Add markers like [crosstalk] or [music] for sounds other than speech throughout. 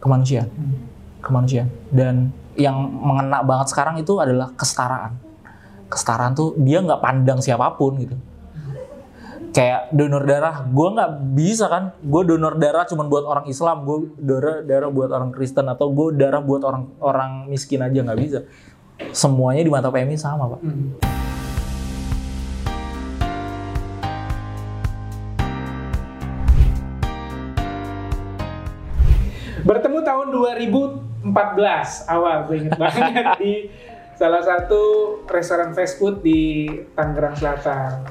kemanusiaan, Hmm. kemanusiaan. Dan yang mengena banget sekarang itu adalah kesetaraan. Kesetaraan tuh dia nggak pandang siapa pun gitu. Kayak donor darah, gue nggak bisa kan, gue donor darah cuma buat orang Islam, gue darah darah buat orang Kristen atau gue darah buat orang orang miskin aja nggak bisa. Semuanya di mata PMI sama pak. Hmm. Bertemu tahun 2014 awal, gue inget banget [laughs] di salah satu restoran fast food di Tangerang Selatan.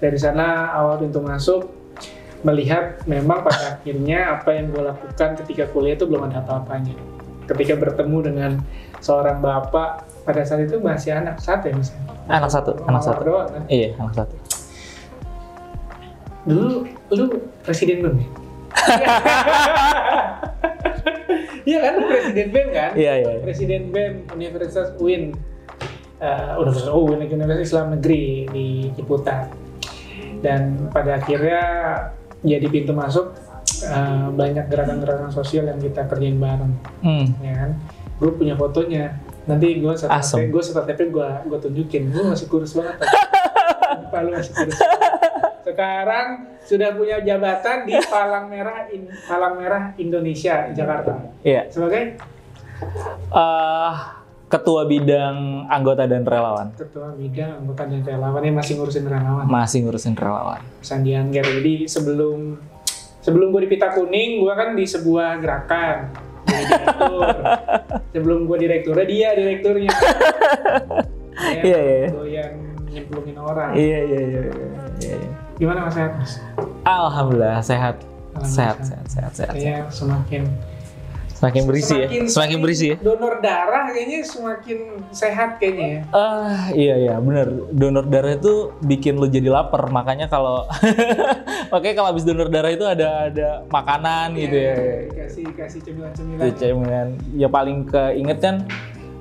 Dari sana awal pintu masuk melihat memang pada akhirnya apa yang gue lakukan ketika kuliah itu belum ada apa-apanya. Ketika bertemu dengan seorang bapak pada saat itu masih anak satu ya misalnya. Anak satu, anak satu. doang kan. Iya, anak satu. Dulu lu presiden BEM ya? Iya kan presiden BEM kan? Iya, iya. iya. Presiden BEM Universitas UIN. Eh, Universitas UIN Universitas Islam Negeri di Ciputat. Dan pada akhirnya jadi pintu masuk eh, banyak gerakan-gerakan sosial yang kita kerjain bareng, Hmm. ya kan? Gue punya fotonya. Nanti gue setelah Asem. gue setelah TP gue gue tunjukin. Gue masih kurus banget. Pak [laughs] lu masih kurus. Sekarang sudah punya jabatan di [laughs] Palang Merah In- Palang Merah Indonesia Jakarta. Iya. Sebagai Eh, ketua bidang anggota dan relawan. ketua bidang anggota dan relawan yang masih ngurusin relawan. Masih ngurusin relawan. Sandi Angger. Jadi sebelum sebelum gue di Pita Kuning, gue kan di sebuah gerakan. Direktur. [laughs] sebelum gue direkturnya dia direkturnya. [laughs] Iya, iya. Doyan nyemplungin orang. Iya, iya, iya. iya, iya. Gimana mas sehat mas? Alhamdulillah sehat. Alhamdulillah Sehat, sehat. sehat, sehat, sehat. Kayaknya semakin Semakin berisi ya. Semakin berisi ya. Donor darah kayaknya semakin sehat kayaknya ya. Ah, iya iya, bener. Donor darah itu bikin lu jadi lapar. Makanya kalau [laughs] Makanya kalau habis donor darah itu ada ada makanan gitu ya. Kasih kasih cemilan-cemilan. Cemilan. Ya paling keinget kan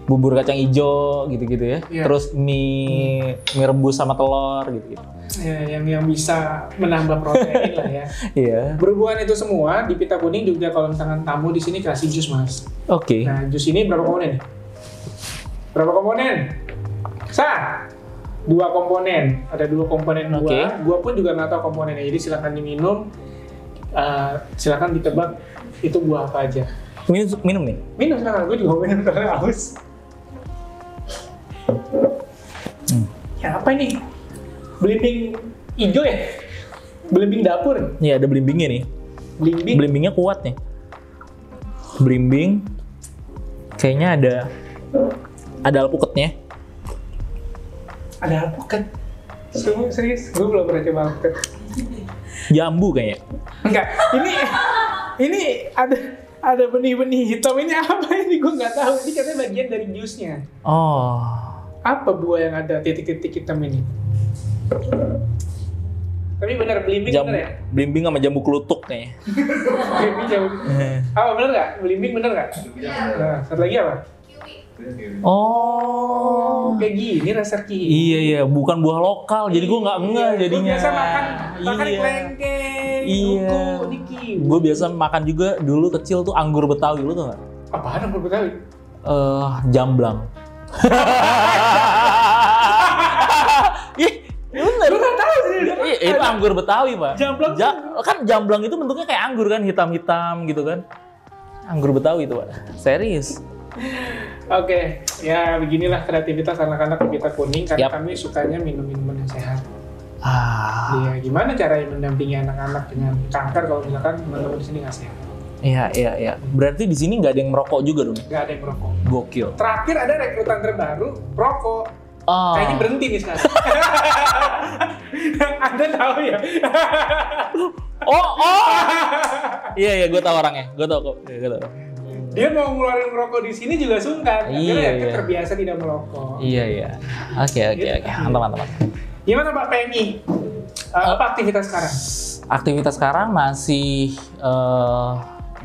bubur kacang hijau gitu-gitu ya. Iya. Terus mie mie rebus sama telur gitu-gitu. Ya, yang yang bisa menambah protein lah ya. [laughs] Iya. Berhubungan itu semua di pita kuning juga kalau misalkan tamu di sini kasih jus mas. Oke. Nah jus ini berapa komponen? Berapa komponen? Sah. Dua komponen. Ada dua komponen Oke. buah. Gua pun juga nggak tahu komponennya. Jadi silakan diminum. Eh, silakan ditebak itu buah apa aja. Minum, minum nih. Minum silakan. Gue juga minum karena haus. Hmm. Ya apa ini? Belimbing hijau ya? Belimbing dapur. Nih ada belimbingnya nih. Belimbing. Belimbingnya kuat nih. Belimbing. Kayaknya ada ada alpukatnya. Ada alpukat. Serius, serius. Gue belum pernah coba alpukat. Jambu kayaknya. Enggak. Ini ini ada ada benih-benih hitam ini apa ini gue nggak tahu. Ini katanya bagian dari jusnya. Oh. Apa buah yang ada titik-titik hitam ini? Tapi benar belimbing Jambu, bener ya? belimbing sama jambu kelutuk kayaknya. Belimbing jambu. Apa bener nggak? Belimbing bener nggak? Nah, satu lagi apa? Oh. Kayak gini rasa kiwi. Iya iya, bukan buah lokal, jadi gue nggak ngeh Iya, jadinya. Gue biasa makan makan iya. kelengkeng, Iya. Gue biasa makan juga dulu kecil tuh anggur betawi lu tuh nggak? Apaan anggur betawi? Eh, jamblang. Ih, bener. Gue tahu sih. Iya, itu anggur betawi pak. Jamblang Ja- kan jamblang itu bentuknya kayak anggur kan, hitam-hitam gitu kan. Anggur betawi itu pak. Serius. Oke, ya beginilah kreativitas anak-anak kita kuning karena Yap. kami sukanya minum minuman yang sehat. Ah, Iya, gimana caranya mendampingi anak-anak dengan kanker kalau misalkan teman-teman di sini nggak sehat? Iya iya iya. Berarti di sini nggak ada yang merokok juga dong? Nggak ada yang merokok. Gokil. Terakhir ada rekrutan terbaru, rokok. Ah. Kayaknya berhenti nih sekarang. [laughs] Anda tahu ya? Oh, oh. iya iya, gue tahu orangnya. Gue tahu kok. Iya, gue tahu. Dia mau ngeluarin rokok di sini juga sungkan. Iya, Karena iya. terbiasa tidak merokok. Iya iya. Oke oke oke. Mantap mantap mantap. Gimana Pak PMI? Uh, apa aktivitas sekarang? Aktivitas sekarang masih eh,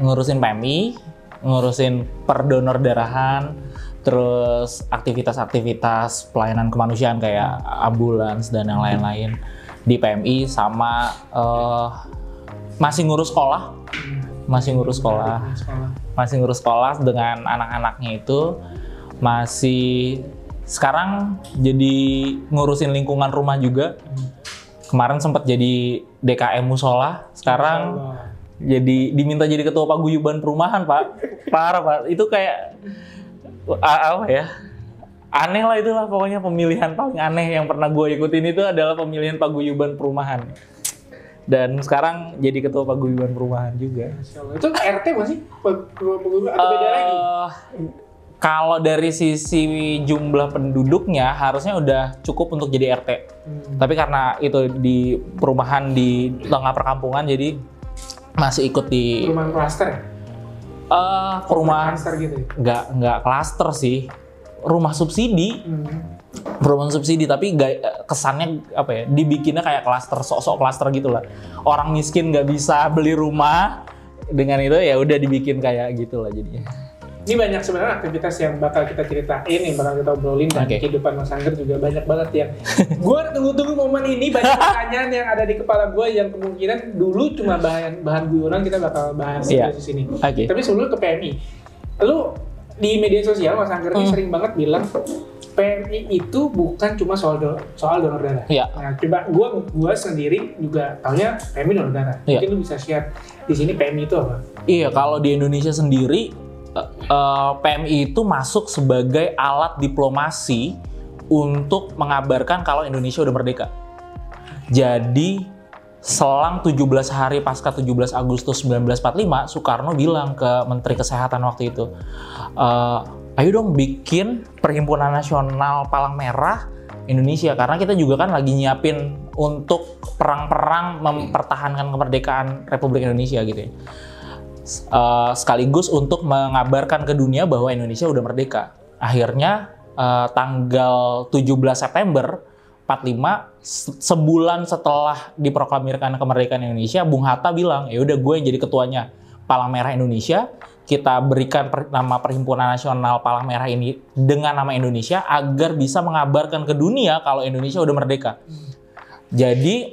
ngurusin PMI, ngurusin perdonor darahan, terus aktivitas-aktivitas pelayanan kemanusiaan kayak ambulans dan yang lain-lain. Di PMI sama eh, masih ngurus sekolah. Masih ngurus sekolah. Masih ngurus sekolah. Dengan anak-anaknya itu. Masih sekarang jadi ngurusin lingkungan rumah juga. Kemarin sempat jadi DKM musola. Sekarang. Jadi diminta jadi ketua paguyuban perumahan pak parah pak itu kayak apa ya aneh lah itulah pokoknya pemilihan paling aneh yang pernah gue ikutin itu adalah pemilihan paguyuban perumahan dan sekarang jadi ketua paguyuban perumahan juga. Itu RT masih? Atau beda lagi? Eh, kalau dari sisi jumlah penduduknya harusnya udah cukup untuk jadi RT Hmm. tapi karena itu di perumahan di tengah perkampungan jadi masih ikut di Perumahan klaster ya? eh perumahan Klaster gitu ya? nggak nggak klaster sih rumah subsidi Hmm. perumahan subsidi tapi gay- kesannya apa ya dibikinnya kayak klaster sok-sok klaster gitu lah orang miskin nggak bisa beli rumah dengan itu ya udah dibikin kayak gitu lah jadinya Ini banyak sebenarnya aktivitas yang bakal kita ceritain, yang bakal kita obrolin dan kehidupan Mas Angger juga banyak banget [laughs] yang gue tunggu-tunggu momen ini banyak [laughs] pertanyaan yang ada di kepala gue yang kemungkinan dulu cuma bahan bahan guyonan kita bakal bahas Iya. di sini. oke Tapi sebelum ke PMI, lu di media sosial Mas Angger ini Hmm. sering banget bilang PMI itu bukan cuma soal do- soal donor darah. Iya. Nah, coba gua gua sendiri juga taunya PMI donor darah. Iya. Mungkin lu bisa share di sini PMI itu apa? Iya, kalau di Indonesia sendiri eh, PMI itu masuk sebagai alat diplomasi untuk mengabarkan kalau Indonesia udah merdeka. Jadi selang 17 hari pasca 17 Agustus 1945, Soekarno bilang ke Menteri Kesehatan waktu itu, "Eh, ayo dong bikin Perhimpunan Nasional Palang Merah Indonesia karena kita juga kan lagi nyiapin untuk perang-perang mempertahankan kemerdekaan Republik Indonesia gitu ya. Eh, sekaligus untuk mengabarkan ke dunia bahwa Indonesia udah merdeka. Akhirnya eh, tanggal 17 September 45 se- sebulan setelah diproklamirkan kemerdekaan Indonesia, Bung Hatta bilang, "Ya udah gue yang jadi ketuanya Palang Merah Indonesia. Kita berikan per- nama Perhimpunan Nasional Palang Merah ini dengan nama Indonesia agar bisa mengabarkan ke dunia kalau Indonesia udah merdeka." Jadi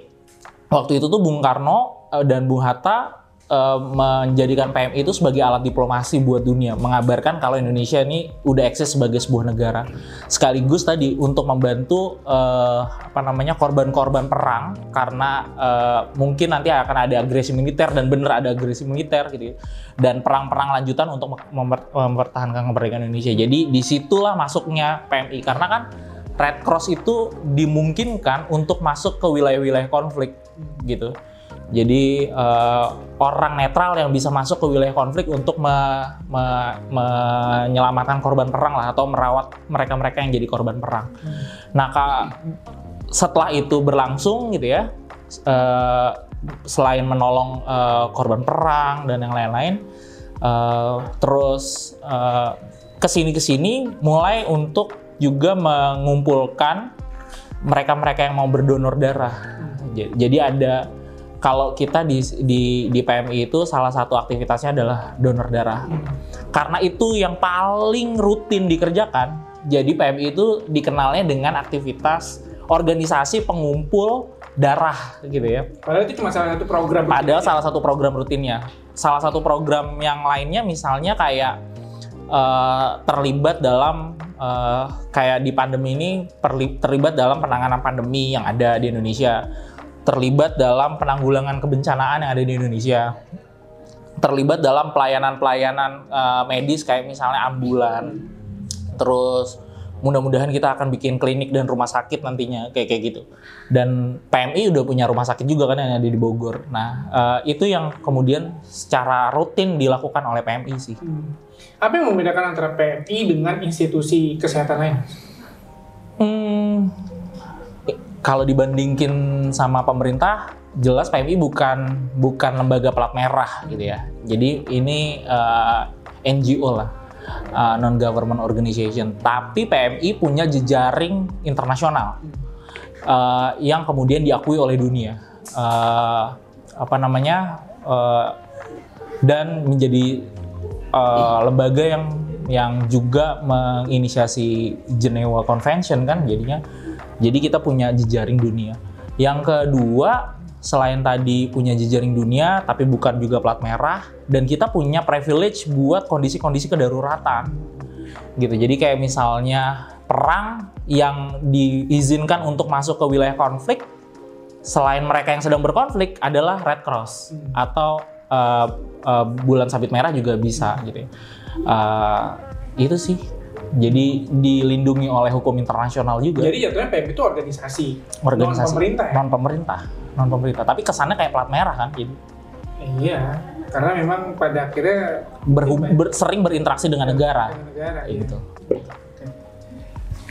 waktu itu tuh Bung Karno eh, dan Bung Hatta eh, menjadikan PMI itu sebagai alat diplomasi buat dunia, mengabarkan kalau Indonesia ini udah eksis sebagai sebuah negara. Sekaligus tadi untuk membantu eh, apa namanya korban-korban perang karena eh, mungkin nanti akan ada agresi militer dan bener ada agresi militer gitu ya. Dan perang-perang lanjutan untuk memper- mempertahankan kemerdekaan Indonesia. Jadi di situlah masuknya PMI karena kan Red Cross itu dimungkinkan untuk masuk ke wilayah-wilayah konflik gitu. Jadi eh, orang netral yang bisa masuk ke wilayah konflik untuk me- me- menyelamatkan korban perang lah atau merawat mereka-mereka yang jadi korban perang. Nah, Kak, setelah itu berlangsung gitu ya, eh, selain menolong eh, korban perang dan yang lain-lain, eh, terus eh, ke sini-kesini mulai untuk juga mengumpulkan mereka-mereka yang mau berdonor darah. J- Jadi ada kalau kita di, di di PMI itu salah satu aktivitasnya adalah donor darah. Karena itu yang paling rutin dikerjakan. Jadi PMI itu dikenalnya dengan aktivitas organisasi pengumpul darah gitu ya. Padahal itu cuma salah satu program. Padahal salah satu program rutinnya. Salah satu program yang lainnya misalnya kayak eh, terlibat dalam eh, kayak di pandemi ini terlibat dalam penanganan pandemi yang ada di Indonesia. Terlibat dalam penanggulangan kebencanaan yang ada di Indonesia. Terlibat dalam pelayanan-pelayanan eh, medis kayak misalnya ambulan. Terus mudah-mudahan kita akan bikin klinik dan rumah sakit nantinya kayak kayak gitu. Dan PMI udah punya rumah sakit juga kan yang ada di Bogor. Nah, eh, itu yang kemudian secara rutin dilakukan oleh PMI sih. Hmm. Apa yang membedakan antara PMI dengan institusi kesehatan lain? Hmm, kalau dibandingin sama pemerintah, jelas PMI bukan bukan lembaga pelat merah gitu ya. Jadi ini eh, NGO lah, non government organization. Tapi PMI punya jejaring internasional eh, yang kemudian diakui oleh dunia. Eh, apa namanya? eh, dan menjadi eh, lembaga yang yang juga menginisiasi Geneva Convention kan jadinya jadi kita punya jejaring dunia. Yang kedua selain tadi punya jejaring dunia, tapi bukan juga plat merah, dan kita punya privilege buat kondisi-kondisi kedaruratan. Gitu. Jadi kayak misalnya perang yang diizinkan untuk masuk ke wilayah konflik, selain mereka yang sedang berkonflik adalah Red Cross Hmm. atau uh, uh, bulan sabit merah juga bisa gitu. ya. Uh, itu sih. Jadi dilindungi oleh hukum internasional juga. Jadi jatuhnya PMI itu organisasi, organisasi non pemerintah ya? non pemerintah non pemerintah tapi kesannya kayak plat merah kan jadi Iya, karena memang pada akhirnya berhu- Iya, ber- sering berinteraksi dengan negara dengan negara. iya. gitu Oke.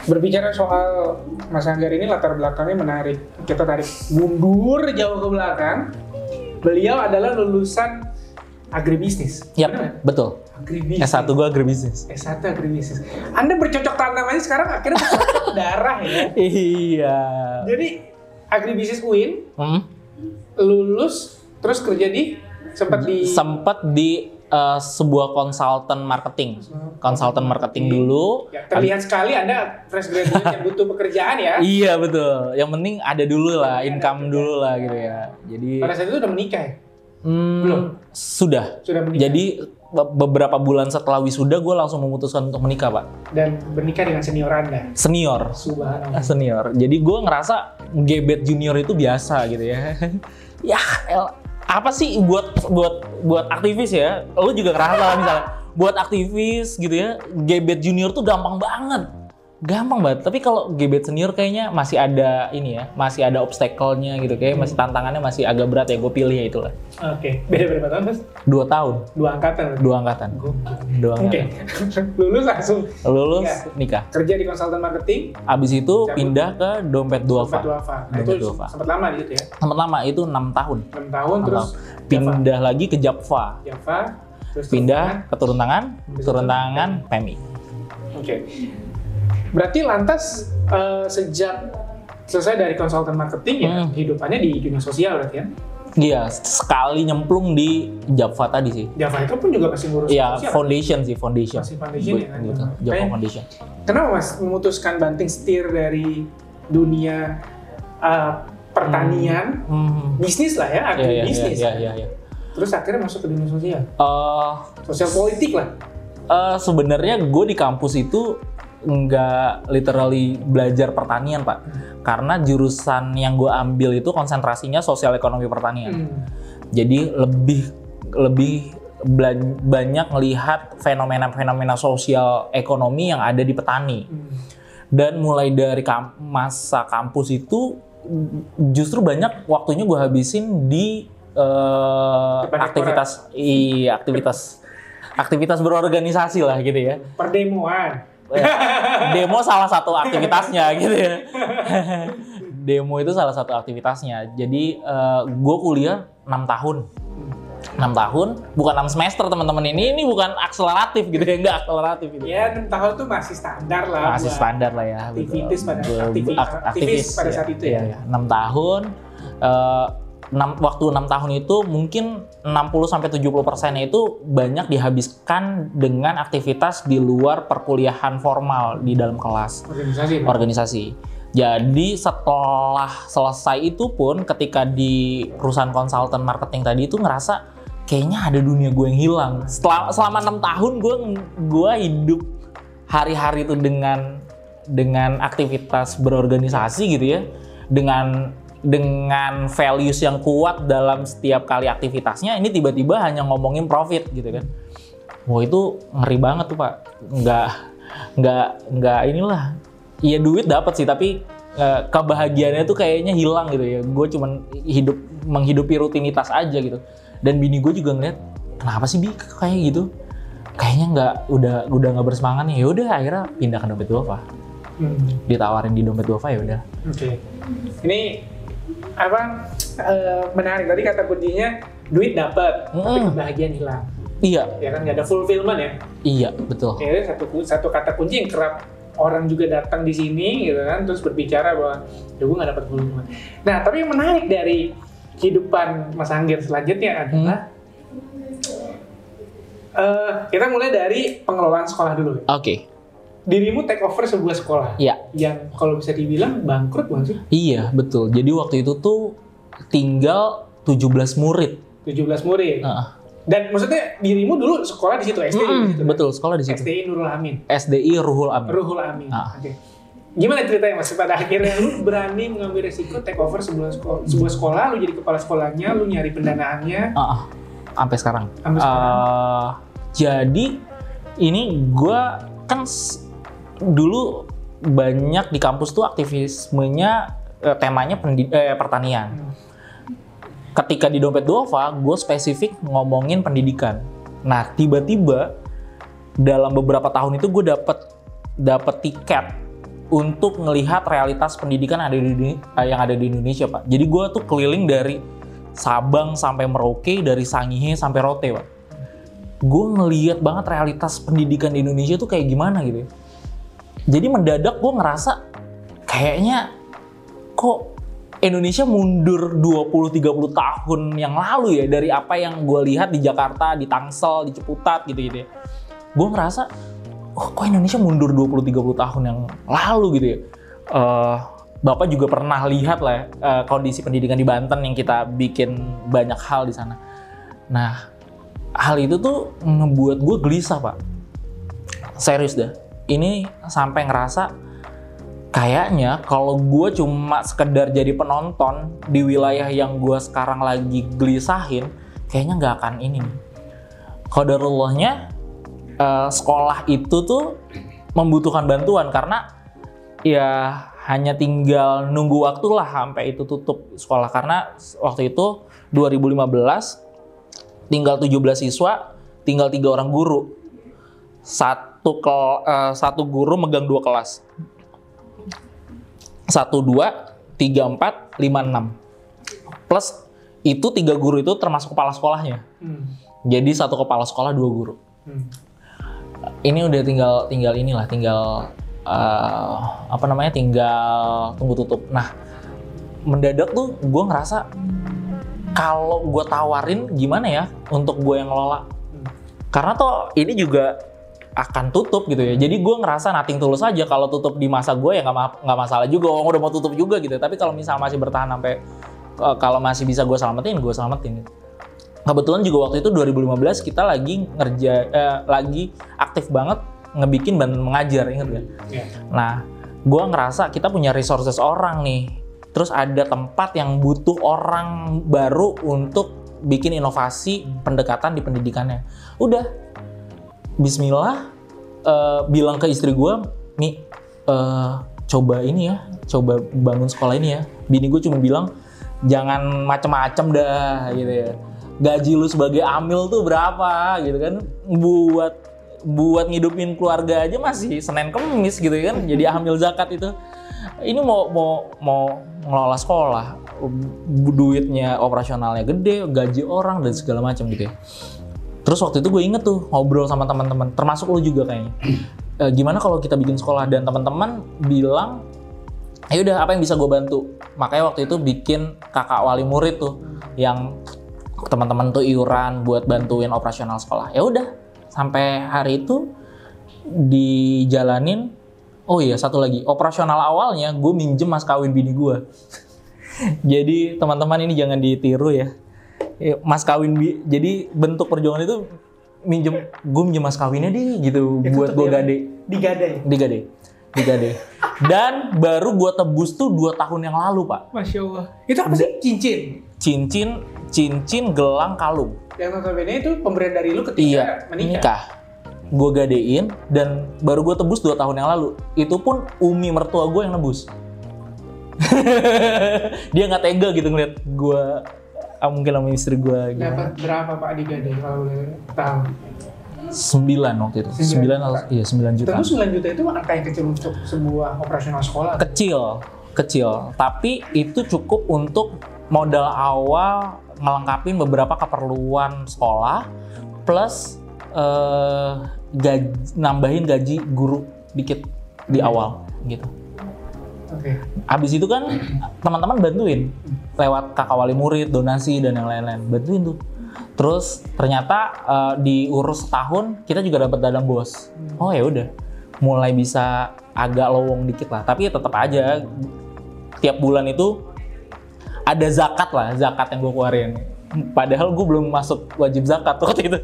Berbicara soal Mas Anggar ini latar belakangnya menarik. Kita tarik mundur jauh ke belakang. Beliau adalah lulusan agribisnis. Nggak? betul Agribisnis. S1 gue agribisnis S1 agribisnis. Anda bercocok tanam aja sekarang akhirnya bercocok [laughs] darah ya. iya Jadi agribisnis UIN hmm? lulus terus kerja di sempat di sempet di uh, sebuah konsultan marketing konsultan marketing dulu Ya, terlihat sekali Anda fresh graduate yang butuh pekerjaan ya. [laughs] iya betul yang penting ada dulu lah income dulu lah gitu ya jadi Pada saat itu udah menikah ya? hmm, belum? sudah Sudah menikah. jadi beberapa bulan setelah wisuda gue langsung memutuskan untuk menikah pak dan bernikah dengan senior Anda. senior Subhanallah. senior. Jadi gue ngerasa gebet junior itu biasa gitu ya. [laughs] ya el- apa sih buat buat buat aktivis ya? Lu juga ngerasa lah misalnya buat aktivis gitu ya, gebet junior tuh gampang banget. Gampang banget. Tapi kalau gebet senior kayaknya masih ada ini ya, masih ada obstacle-nya gitu kayak masih tantangannya masih agak berat ya. Gue pilih ya itulah. Oke, beda berapa tahun mas? Dua tahun, Dua angkatan. dua angkatan, dua Oke, angkatan. [laughs] lulus langsung Lulus Iya. nikah. kerja di konsultan marketing. Abis itu Cabut. pindah ke dompet duafa. Sempat Duafa. Nah, Dompet itu Duafa. sempat lama di situ ya. Sempat lama itu enam tahun. 6 tahun terus Atau pindah lagi ke Japfa Java, terus pindah ke turun tangan turun tangan PMI Oke. Berarti lantas eh, sejak selesai dari konsultan marketing ya Hmm. hidupannya di dunia sosial berarti ya. iya sekali nyemplung di Japfa tadi sih Java itu pun juga masih ngurus Iya foundation sih foundation Masih foundation ya kan? gitu. Japfa Kayak- foundation Kenapa Mas memutuskan banting setir dari dunia eh, pertanian, Hmm. bisnis lah ya, Iya, iya, iya, agribisnis. iya, iya, iya. Terus akhirnya masuk ke dunia sosial, Eh, sosial politik lah. eh, sebenarnya gue di kampus itu nggak literally belajar pertanian pak karena jurusan yang gue ambil itu konsentrasinya sosial ekonomi pertanian Hmm. jadi lebih lebih banyak melihat fenomena-fenomena sosial ekonomi yang ada di petani Hmm. dan mulai dari kam- masa kampus itu justru banyak waktunya gue habisin di Depan aktivitas iya aktivitas aktivitas berorganisasi lah gitu ya Perdemuan. Eh, demo salah satu aktivitasnya gitu ya. demo itu salah satu aktivitasnya. Jadi eh, uh, gue kuliah 6 tahun. 6 tahun, bukan 6 semester teman-teman ini, ini bukan akseleratif gitu ya, enggak akseleratif gitu. Ya, 6 tahun tuh masih standar lah. Masih standar lah ya. Aktivitas pada, aktivis, ya. aktivis, aktivis pada ya. saat itu ya. Iya. ya. 6 tahun, uh, 6, waktu 6 tahun itu mungkin 60 sampai 70 persennya itu banyak dihabiskan dengan aktivitas di luar perkuliahan formal di dalam kelas. Organisasi. Organisasi. Jadi setelah selesai itu pun ketika di perusahaan konsultan marketing tadi itu ngerasa kayaknya ada dunia gue yang hilang. Setelah, selama enam tahun gue gue hidup hari-hari itu dengan dengan aktivitas berorganisasi gitu ya, dengan dengan values yang kuat dalam setiap kali aktivitasnya. Ini tiba-tiba hanya ngomongin profit gitu kan. Wah itu ngeri banget tuh pak. Nggak nggak nggak inilah. Iya duit dapat sih tapi eh, kebahagiaannya tuh kayaknya hilang gitu ya. Gue cuman hidup menghidupi rutinitas aja gitu. Dan bini gue juga ngeliat kenapa sih bi kayak gitu? Kayaknya nggak udah udah nggak bersemangat nih. Ya udah akhirnya pindah ke dompet duafa. Hmm. Ditawarin di dompet duafa ya udah. Oke. Ini apa eh, menarik tadi kata kuncinya duit dapat tapi Mm-mm. kebahagiaan hilang. Iya, Ya kan nggak ada fulfillment ya. iya betul. Ya satu satu kata kunci yang kerap orang juga datang di sini gitu kan terus berbicara bahwa ya gue nggak dapat fulfillment. Nah tapi yang menarik dari kehidupan Mas Anggir selanjutnya adalah eh, kita mulai dari pengelolaan sekolah dulu. Oke, Dirimu take over sebuah sekolah iya. yang kalau bisa dibilang bangkrut bukan sih? Iya, betul. Jadi waktu itu tuh tinggal 17 murid. 17 murid. Heeh. Dan maksudnya dirimu dulu sekolah di situ SD di Mm-mm, situ, kan? betul, sekolah di situ. SDI Nurul Amin. SDI Ruhul Amin. Ruhul Amin. Ah. Oke. Gimana ceritanya mas? Pada akhirnya lu berani mengambil resiko take over sebuah sekolah, sebuah sekolah, lu jadi kepala sekolahnya, lu nyari pendanaannya, ah. sampai sekarang. sampai sekarang. Eh, jadi ini gue kan dulu banyak di kampus tuh aktivismenya eh, temanya pendi- eh, pertanian. Ketika di dompet duafa, gue spesifik ngomongin pendidikan. Nah tiba-tiba dalam beberapa tahun itu gue dapet dapet tiket untuk ngelihat realitas pendidikan ada di eh, yang ada di Indonesia pak. Jadi gue tuh keliling dari Sabang sampai Merauke, dari Sangihe sampai Rote pak. Gue ngeliat banget realitas pendidikan di Indonesia tuh kayak gimana gitu. ya. Jadi mendadak gue ngerasa kayaknya kok Indonesia mundur 20-30 tahun yang lalu ya dari apa yang gue lihat di Jakarta, di Tangsel, di Ciputat gitu-gitu ya. Gue ngerasa, oh kok Indonesia mundur 20-30 tahun yang lalu gitu ya. Eh, Bapak juga pernah lihat lah ya, eh, kondisi pendidikan di Banten yang kita bikin banyak hal di sana. Nah, hal itu tuh ngebuat gue gelisah pak. Serius dah. Ini sampai ngerasa kayaknya kalau gue cuma sekedar jadi penonton di wilayah yang gue sekarang lagi gelisahin, kayaknya nggak akan ini nih. Qadarullahnya eh, sekolah itu tuh membutuhkan bantuan karena ya hanya tinggal nunggu waktu lah sampai itu tutup sekolah karena waktu itu 2015 tinggal 17 siswa, tinggal tiga orang guru. Satu kel- eh, satu guru megang dua kelas. Satu dua, tiga empat, lima enam. Plus itu tiga guru itu termasuk kepala sekolahnya. Hmm. Jadi satu kepala sekolah dua guru. Hmm. Ini udah tinggal tinggal inilah, tinggal eh, apa namanya, tinggal tunggu tutup. Nah, mendadak tuh gue ngerasa kalau gue tawarin gimana ya untuk gue yang ngelola. Karena toh ini juga akan tutup gitu ya. Jadi gue ngerasa nating tulus aja kalau tutup di masa gue ya nggak ma- nggak masalah juga. Orang udah mau tutup juga gitu. Tapi kalau misal masih bertahan sampai eh, kalau masih bisa gue selamatin, gue selamatin. Gitu. Kebetulan juga waktu itu 2015 kita lagi ngerja eh, lagi aktif banget ngebikin Banten mengajar, inget gak? Ya. Nah, gue ngerasa kita punya resources orang nih. Terus ada tempat yang butuh orang baru untuk bikin inovasi pendekatan di pendidikannya. Udah, Bismillah, eh, bilang ke istri gue, Mi, eh, coba ini ya, coba bangun sekolah ini ya. Bini gue cuma bilang, jangan macem-macem dah gitu ya. Gaji lu sebagai amil tuh berapa gitu kan? Buat buat ngidupin keluarga aja masih Senin Kemis gitu kan. Jadi amil zakat itu. Ini mau mau mau ngelola sekolah, duitnya operasionalnya gede, gaji orang dan segala macam gitu ya. Terus waktu itu gue inget tuh ngobrol sama teman-teman, termasuk lu juga kayaknya. [clears throat] Eh, gimana kalau kita bikin sekolah dan teman-teman bilang, ya udah apa yang bisa gue bantu. Makanya waktu itu bikin kakak wali murid tuh, yang teman-teman tuh iuran buat bantuin operasional sekolah. Ya udah, sampai hari itu dijalanin. Oh iya satu lagi, operasional awalnya gue minjem mas kawin bini gue. [laughs] Jadi teman-teman ini jangan ditiru ya. Ya, Mas kawin bi- jadi bentuk perjuangan itu minjem gue minjem mas kawinnya deh gitu Itu buat gue yang gade Digadai. digade digade dan baru gue tebus tuh dua tahun yang lalu pak Masya Allah. Itu apa sih? Cincin. cincin cincin gelang kalung Yang notabene itu pemberian dari lu ketika iya menikah. nikah gue gadein dan baru gue tebus dua tahun yang lalu itu pun umi mertua gue yang nebus [laughs] dia nggak tega gitu ngeliat gue ah, mungkin sama istri gue gitu. Dapat berapa Pak digadai kalau boleh tahu? sembilan waktu itu Sembilan sembilan juta. iya sembilan juta Tentu 9 juta itu angka yang kecil untuk sebuah operasional sekolah. kecil kecil tapi itu cukup untuk modal awal ngelengkapin beberapa keperluan sekolah plus eh, gaji, nambahin gaji guru dikit di awal gitu Oke. habis itu kan teman-teman bantuin. Lewat kakak wali murid donasi dan yang lain-lain. Bantuin tuh. Terus ternyata eh, diurus setahun kita juga dapat dana bos. Oh ya udah. Mulai bisa agak lowong dikit lah. Tapi tetap aja tiap bulan itu ada zakat lah, zakat yang gue keluarin. Padahal gue belum masuk wajib zakat [laughs] waktu itu.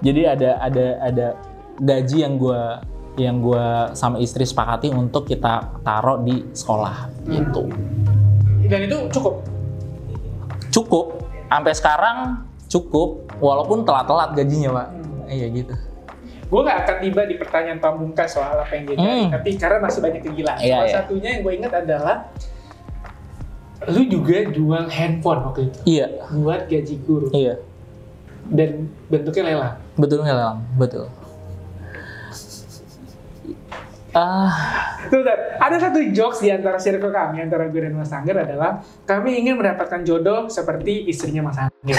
Jadi ada ada ada gaji yang gue yang gue sama istri sepakati untuk kita taruh di sekolah gitu. Dan itu cukup. Cukup sampai sekarang cukup walaupun telat-telat gajinya pak. Hmm. Iya gitu. Gue gak akan tiba di pertanyaan pamungkas soal apa yang dia cari, Hmm. tapi karena masih banyak kegilaan. Iya, Salah iya. satunya yang gue ingat adalah lu juga jual handphone waktu itu Iya, buat gaji guru iya. dan bentuknya lelang. Betul lelang? Betul. Ah, Tuh, ada satu jokes di antara circle kami, antara gue dan Mas Angger adalah kami ingin mendapatkan jodoh seperti istrinya Mas Angger. [laughs]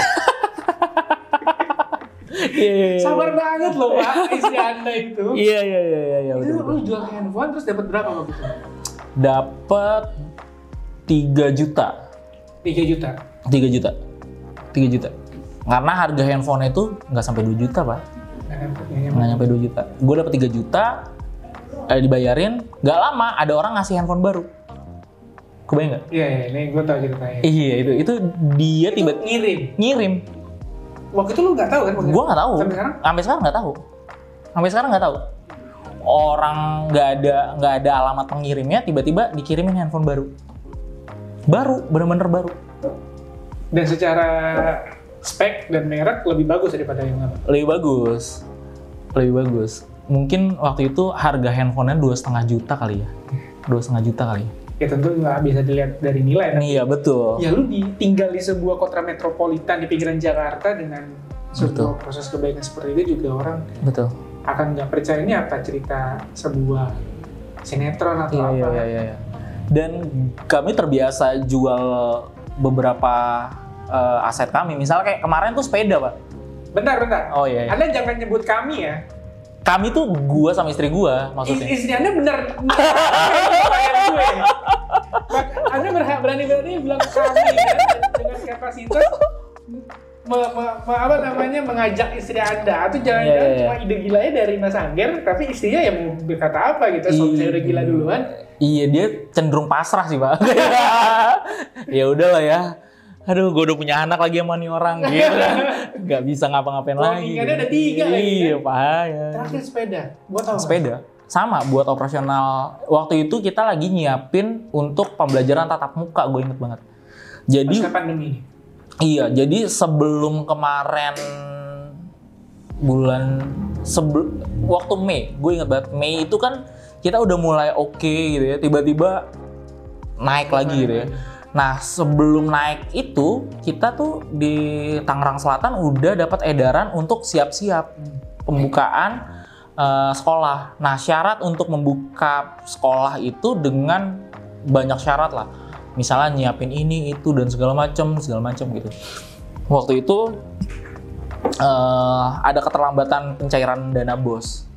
iya, iya, iya. Sabar banget loh Pak, istri Anda itu. Iya, iya, iya, iya, iya, Itu betul, lu jual handphone terus dapat berapa waktu itu? Dapat 3 juta. 3 juta. 3 juta. 3 juta. Karena harga handphone itu nggak sampai 2 juta, Pak. Nggak nyampe 2 juta. Gue dapat 3 juta, eh, dibayarin, nggak lama ada orang ngasih handphone baru. Kebayang nggak? Iya, iya, ini gue tahu ceritanya. Iya, itu itu dia tiba ngirim. ngirim. Waktu itu lu nggak tahu kan? Gue nggak tahu. Sampai sekarang? Sampai sekarang nggak tahu. Sampai sekarang nggak tahu. Orang nggak ada nggak ada alamat pengirimnya, tiba-tiba dikirimin handphone baru. Baru, bener-bener baru. Dan secara spek dan merek lebih bagus daripada yang lama. Lebih bagus, lebih bagus. Mungkin waktu itu harga handphonenya dua setengah juta kali ya, dua setengah juta kali. ya. Ya tentu nggak bisa dilihat dari nilai. kan? Iya betul. Ya lu di, tinggal di sebuah kota metropolitan di pinggiran Jakarta dengan sebuah Betul. proses kebaikan seperti itu juga orang Betul. akan nggak percaya ini apa cerita sebuah sinetron atau Iya, apa. iya, iya, iya. Dan kami terbiasa jual beberapa eh, aset kami. Misalnya kayak kemarin tuh sepeda, Pak. Bentar, bentar. Oh iya. iya. Anda jangan nyebut kami ya. Kami tuh gua sama istri gua Is- maksudnya. istri Anda benar gue. Anda berhak berani-berani bilang kami kan dengan kapasitas me- me- me- apa namanya mengajak istri Anda atau jangan-jangan Iya, iya, cuma ide gilanya dari Mas Angger tapi istrinya yang mau berkata apa gitu saya udah gila duluan Iya, dia cenderung pasrah sih, Pak. [laughs] ya udahlah ya. Aduh, gue udah punya anak lagi sama nih orang gitu. [laughs] Gak bisa ngapa-ngapain lagi. Cloningannya ada tiga lagi, Iya, kan? Pak. Ya. terakhir sepeda buat apa Sepeda. Sama buat operasional. Waktu itu kita lagi nyiapin untuk pembelajaran tatap muka, gue inget banget. Jadi pasca pandemi Iya, jadi sebelum kemarin bulan sebelum waktu Mei, gue ingat banget Mei itu kan kita udah mulai oke gitu ya, tiba-tiba naik lagi gitu ya. Nah sebelum naik itu kita tuh di Tangerang Selatan udah dapat edaran untuk siap-siap pembukaan eh, sekolah. Nah syarat untuk membuka sekolah itu dengan banyak syarat lah. Misalnya nyiapin ini itu dan segala macam segala macam gitu. Waktu itu eh, ada keterlambatan pencairan dana bos.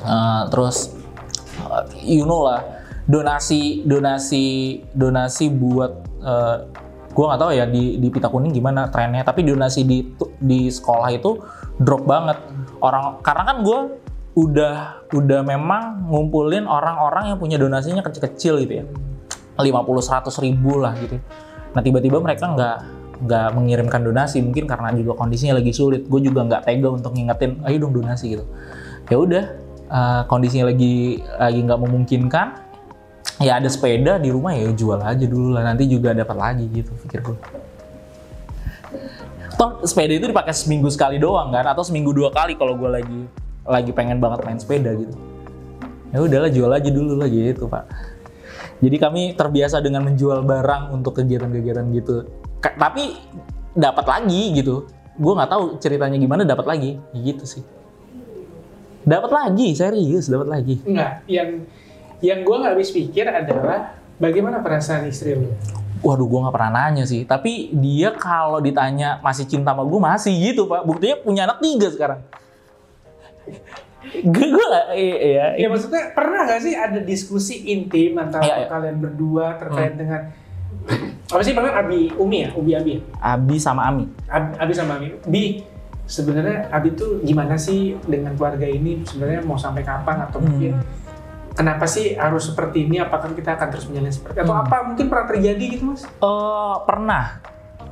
Eh, terus eh, you know lah donasi donasi donasi buat eh, gue nggak tahu ya di di pita kuning gimana trennya tapi donasi di di sekolah itu drop banget. Orang karena kan gue udah udah memang ngumpulin orang-orang yang punya donasinya kecil-kecil gitu ya. 50 100 ribu lah gitu. Nah tiba-tiba mereka nggak nggak mengirimkan donasi mungkin karena juga kondisinya lagi sulit. Gue juga nggak tega untuk ngingetin ayo dong donasi gitu. Ya udah eh, kondisinya lagi lagi nggak memungkinkan ya ada sepeda di rumah ya jual aja dulu lah. Nanti juga dapat lagi gitu pikir gue toh sepeda itu dipakai seminggu sekali doang kan? Atau seminggu dua kali kalau gue lagi lagi pengen banget main sepeda gitu. Ya udahlah jual aja dulu lah gitu pak. Jadi kami terbiasa dengan menjual barang untuk kegiatan-kegiatan gitu. Ka- tapi dapat lagi gitu. Gue nggak tahu ceritanya gimana dapat lagi. Gitu sih. Dapat lagi serius dapat lagi. Enggak yang yang gue nggak habis pikir adalah bagaimana perasaan istri lu Waduh, gue nggak pernah nanya sih. Tapi dia kalau ditanya masih cinta sama gue masih gitu pak. Buktinya punya anak tiga sekarang. [laughs] gue gue nggak, iya, Ya maksudnya pernah nggak sih ada diskusi intim antara Iya, iya. kalian berdua terkait dengan apa sih namanya Abi Umi ya, Ubi Abi ya? Abi sama Ami. Ab- Abi sama Ami. Bi, sebenarnya Abi tuh gimana sih dengan keluarga ini? Sebenarnya mau sampai kapan atau Hmm. Kenapa sih harus seperti ini? Apakah kita akan terus menjalani seperti atau Hmm. apa mungkin pernah terjadi gitu mas? Eh, pernah.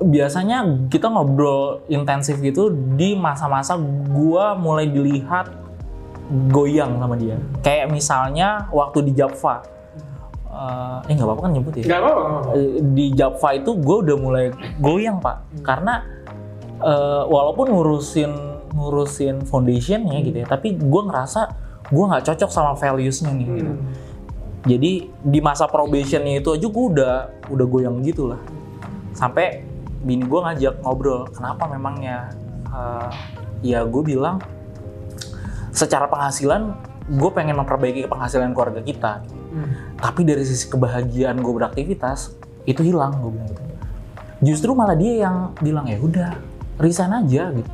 Biasanya kita ngobrol intensif gitu di masa-masa gua mulai dilihat goyang sama dia. Kayak misalnya waktu di Java. Eh, eh nggak apa-apa kan nyebut ya? Gak apa-apa. nggak apa-apa. Eh, di Java itu gue udah mulai goyang pak karena eh, walaupun ngurusin ngurusin foundationnya gitu ya tapi gue ngerasa gue nggak cocok sama valuesnya nih gitu. Hmm. jadi di masa probationnya itu aja gue udah udah goyang gitu lah sampai bini gue ngajak ngobrol kenapa memangnya Eh, ya gue bilang secara penghasilan gue pengen memperbaiki penghasilan keluarga kita Hmm. tapi dari sisi kebahagiaan gue beraktivitas itu hilang gue bilang gitu justru malah dia yang bilang ya udah resign aja gitu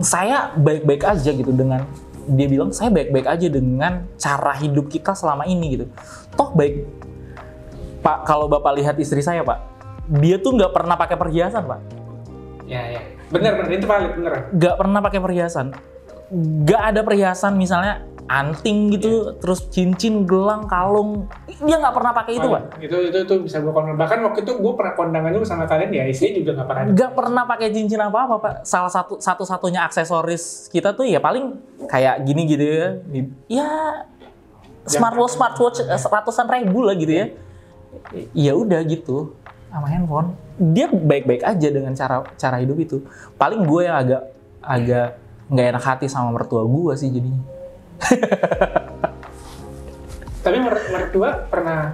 saya baik-baik aja gitu dengan dia bilang saya baik-baik aja dengan cara hidup kita selama ini gitu. Toh baik. Pak kalau bapak lihat istri saya pak dia tuh nggak pernah pakai perhiasan pak. Ya ya. Bener bener itu valid beneran. nggak pernah pakai perhiasan. Nggak ada perhiasan misalnya anting gitu terus cincin gelang kalung. Dia nggak pernah pakai itu pak? Itu itu itu bisa gue konfirm. Bahkan waktu itu gue pernah kondangan juga sama kalian ya istri juga nggak pernah. nggak pernah pakai cincin apa apa pak. Salah satu satu satunya aksesoris kita tuh ya paling kayak gini gitu ya. Ya smartwatch smartwatch eh, ratusan ribu lah gitu ya. Ya udah gitu sama handphone. Dia baik-baik aja dengan cara cara hidup itu. Paling gue yang agak agak nggak enak hati sama mertua gue sih jadinya [laughs] Tapi mer- mertua pernah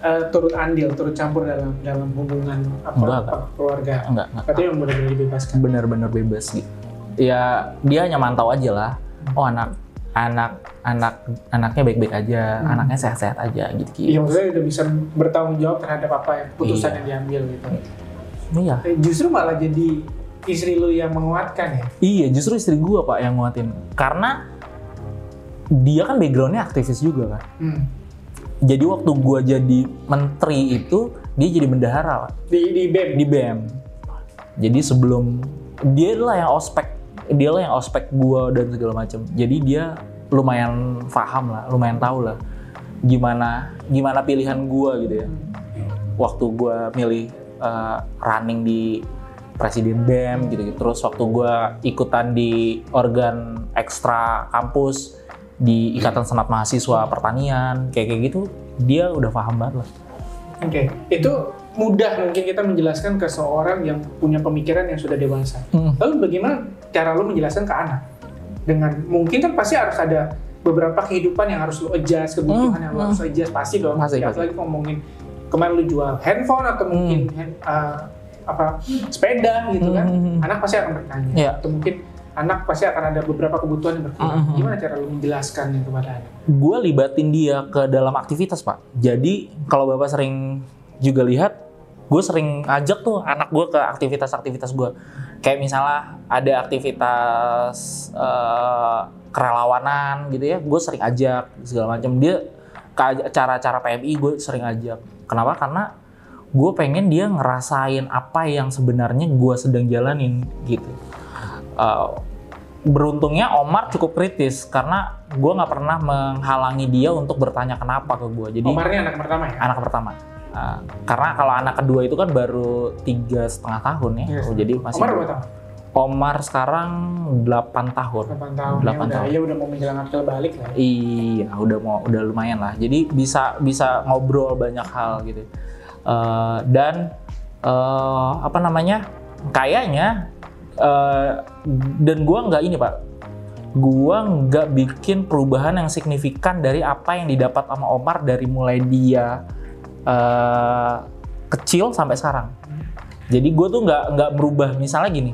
eh, turut andil, turut campur dalam dalam hubungan apa, Enggak, apa keluarga. enggak enggak Berarti yang benar-benar dibebaskan. benar-benar bebas gitu ya dia hanya mantau aja lah oh anak anak anak anaknya baik-baik aja Hmm. anaknya sehat-sehat aja gitu Iya maksudnya udah bisa bertanggung jawab terhadap apa yang putusan Iya. yang diambil gitu. iya Eh, Justru malah jadi istri lu yang menguatkan ya. iya justru istri gua pak yang nguatin karena dia kan backgroundnya aktivis juga kan? Hmm. jadi waktu gua jadi menteri itu dia jadi bendahara pak. Di di BEM. di BEM jadi sebelum dia lah yang ospek dia lah yang ospek gua dan segala macam jadi dia lumayan paham lah lumayan tahu lah gimana gimana pilihan gua gitu ya. Waktu gua milih eh, running di presiden BEM gitu, gitu terus waktu gua ikutan di organ ekstra kampus di ikatan senat mahasiswa pertanian kayak kayak gitu dia udah paham banget lah Oke, itu mudah mungkin kita menjelaskan ke seorang yang punya pemikiran yang sudah dewasa. Hmm. Lalu bagaimana cara lu menjelaskan ke anak? Dengan mungkin kan pasti harus ada beberapa kehidupan yang harus lu adjust, kebutuhan Hmm, yang lu harus adjust pasti dong. Pasti, Ya. Apalagi ngomongin kemarin lu jual handphone atau mungkin hand- uh, apa sepeda gitu kan, Hmm. anak pasti akan bertanya. Iya. Atau mungkin anak pasti akan ada beberapa kebutuhan yang berkurang. Hmm. Gimana cara lu menjelaskan itu kepada anak? gue libatin dia ke dalam aktivitas pak. Jadi kalau bapak sering juga lihat, gue sering ajak tuh anak gue ke aktivitas-aktivitas gue. Kayak misalnya ada aktivitas eh, kerelawanan gitu ya, gue sering ajak segala macam. Dia ke acara-acara PMI gue sering ajak. Kenapa? Karena gue pengen dia ngerasain apa yang sebenarnya gue sedang jalanin gitu. Eh, beruntungnya Omar cukup kritis karena gue nggak pernah menghalangi dia untuk bertanya kenapa ke gue. Jadi Omar ini anak pertama ya? anak pertama. Uh, karena kalau anak kedua itu kan baru tiga setengah tahun ya, Yes. Oh, jadi masih. Omar berapa tahun? Omar sekarang 8 tahun. 8 tahun. Delapan ya, udah, tahun. ya udah mau menjelang akil balik lah. ya. Iya, udah mau udah lumayan lah. Jadi bisa bisa ngobrol banyak hal gitu. Uh, dan uh, apa namanya? Kayaknya uh, dan gua nggak ini pak, gua nggak bikin perubahan yang signifikan dari apa yang didapat sama Omar dari mulai dia uh, kecil sampai sekarang. Jadi gue tuh nggak nggak berubah. Misalnya gini,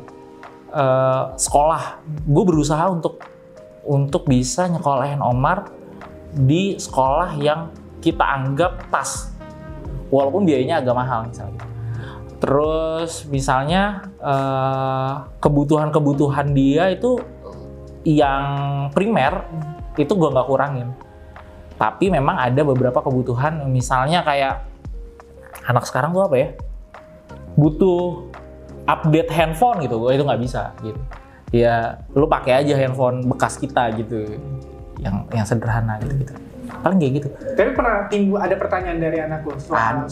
uh, sekolah, gue berusaha untuk untuk bisa nyekolahin Omar di sekolah yang kita anggap pas, walaupun biayanya agak mahal misalnya. Terus misalnya eh, kebutuhan-kebutuhan dia itu yang primer itu gue nggak kurangin. Tapi memang ada beberapa kebutuhan, misalnya kayak anak sekarang tuh apa ya? Butuh update handphone gitu, gua itu nggak bisa gitu. Ya, lu pakai aja handphone bekas kita gitu. yang yang sederhana gitu gitu paling kayak gitu Tapi pernah timbul ada pertanyaan dari anak lo soal Ada.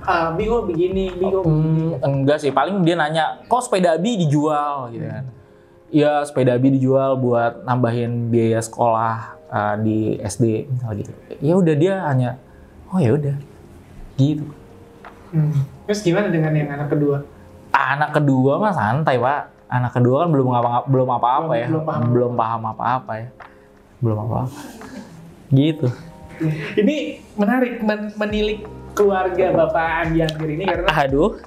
Soal ah, Bigo begini, Bigo Hmm, enggak sih, paling dia nanya, kok sepeda Abi dijual gitu kan. Iya, sepeda Abi dijual buat nambahin biaya sekolah uh, di SD misalnya gitu. Ya udah dia hanya oh ya udah. Gitu. Hmm. Terus gimana dengan yang anak kedua? Anak kedua mah santai, Pak. Anak kedua kan belum apa belum apa-apa ya. Belum paham. Belum paham apa-apa ya. Belum apa-apa. Gitu. Ini menarik men- menilik keluarga Bapak Andi ini karena Aduh.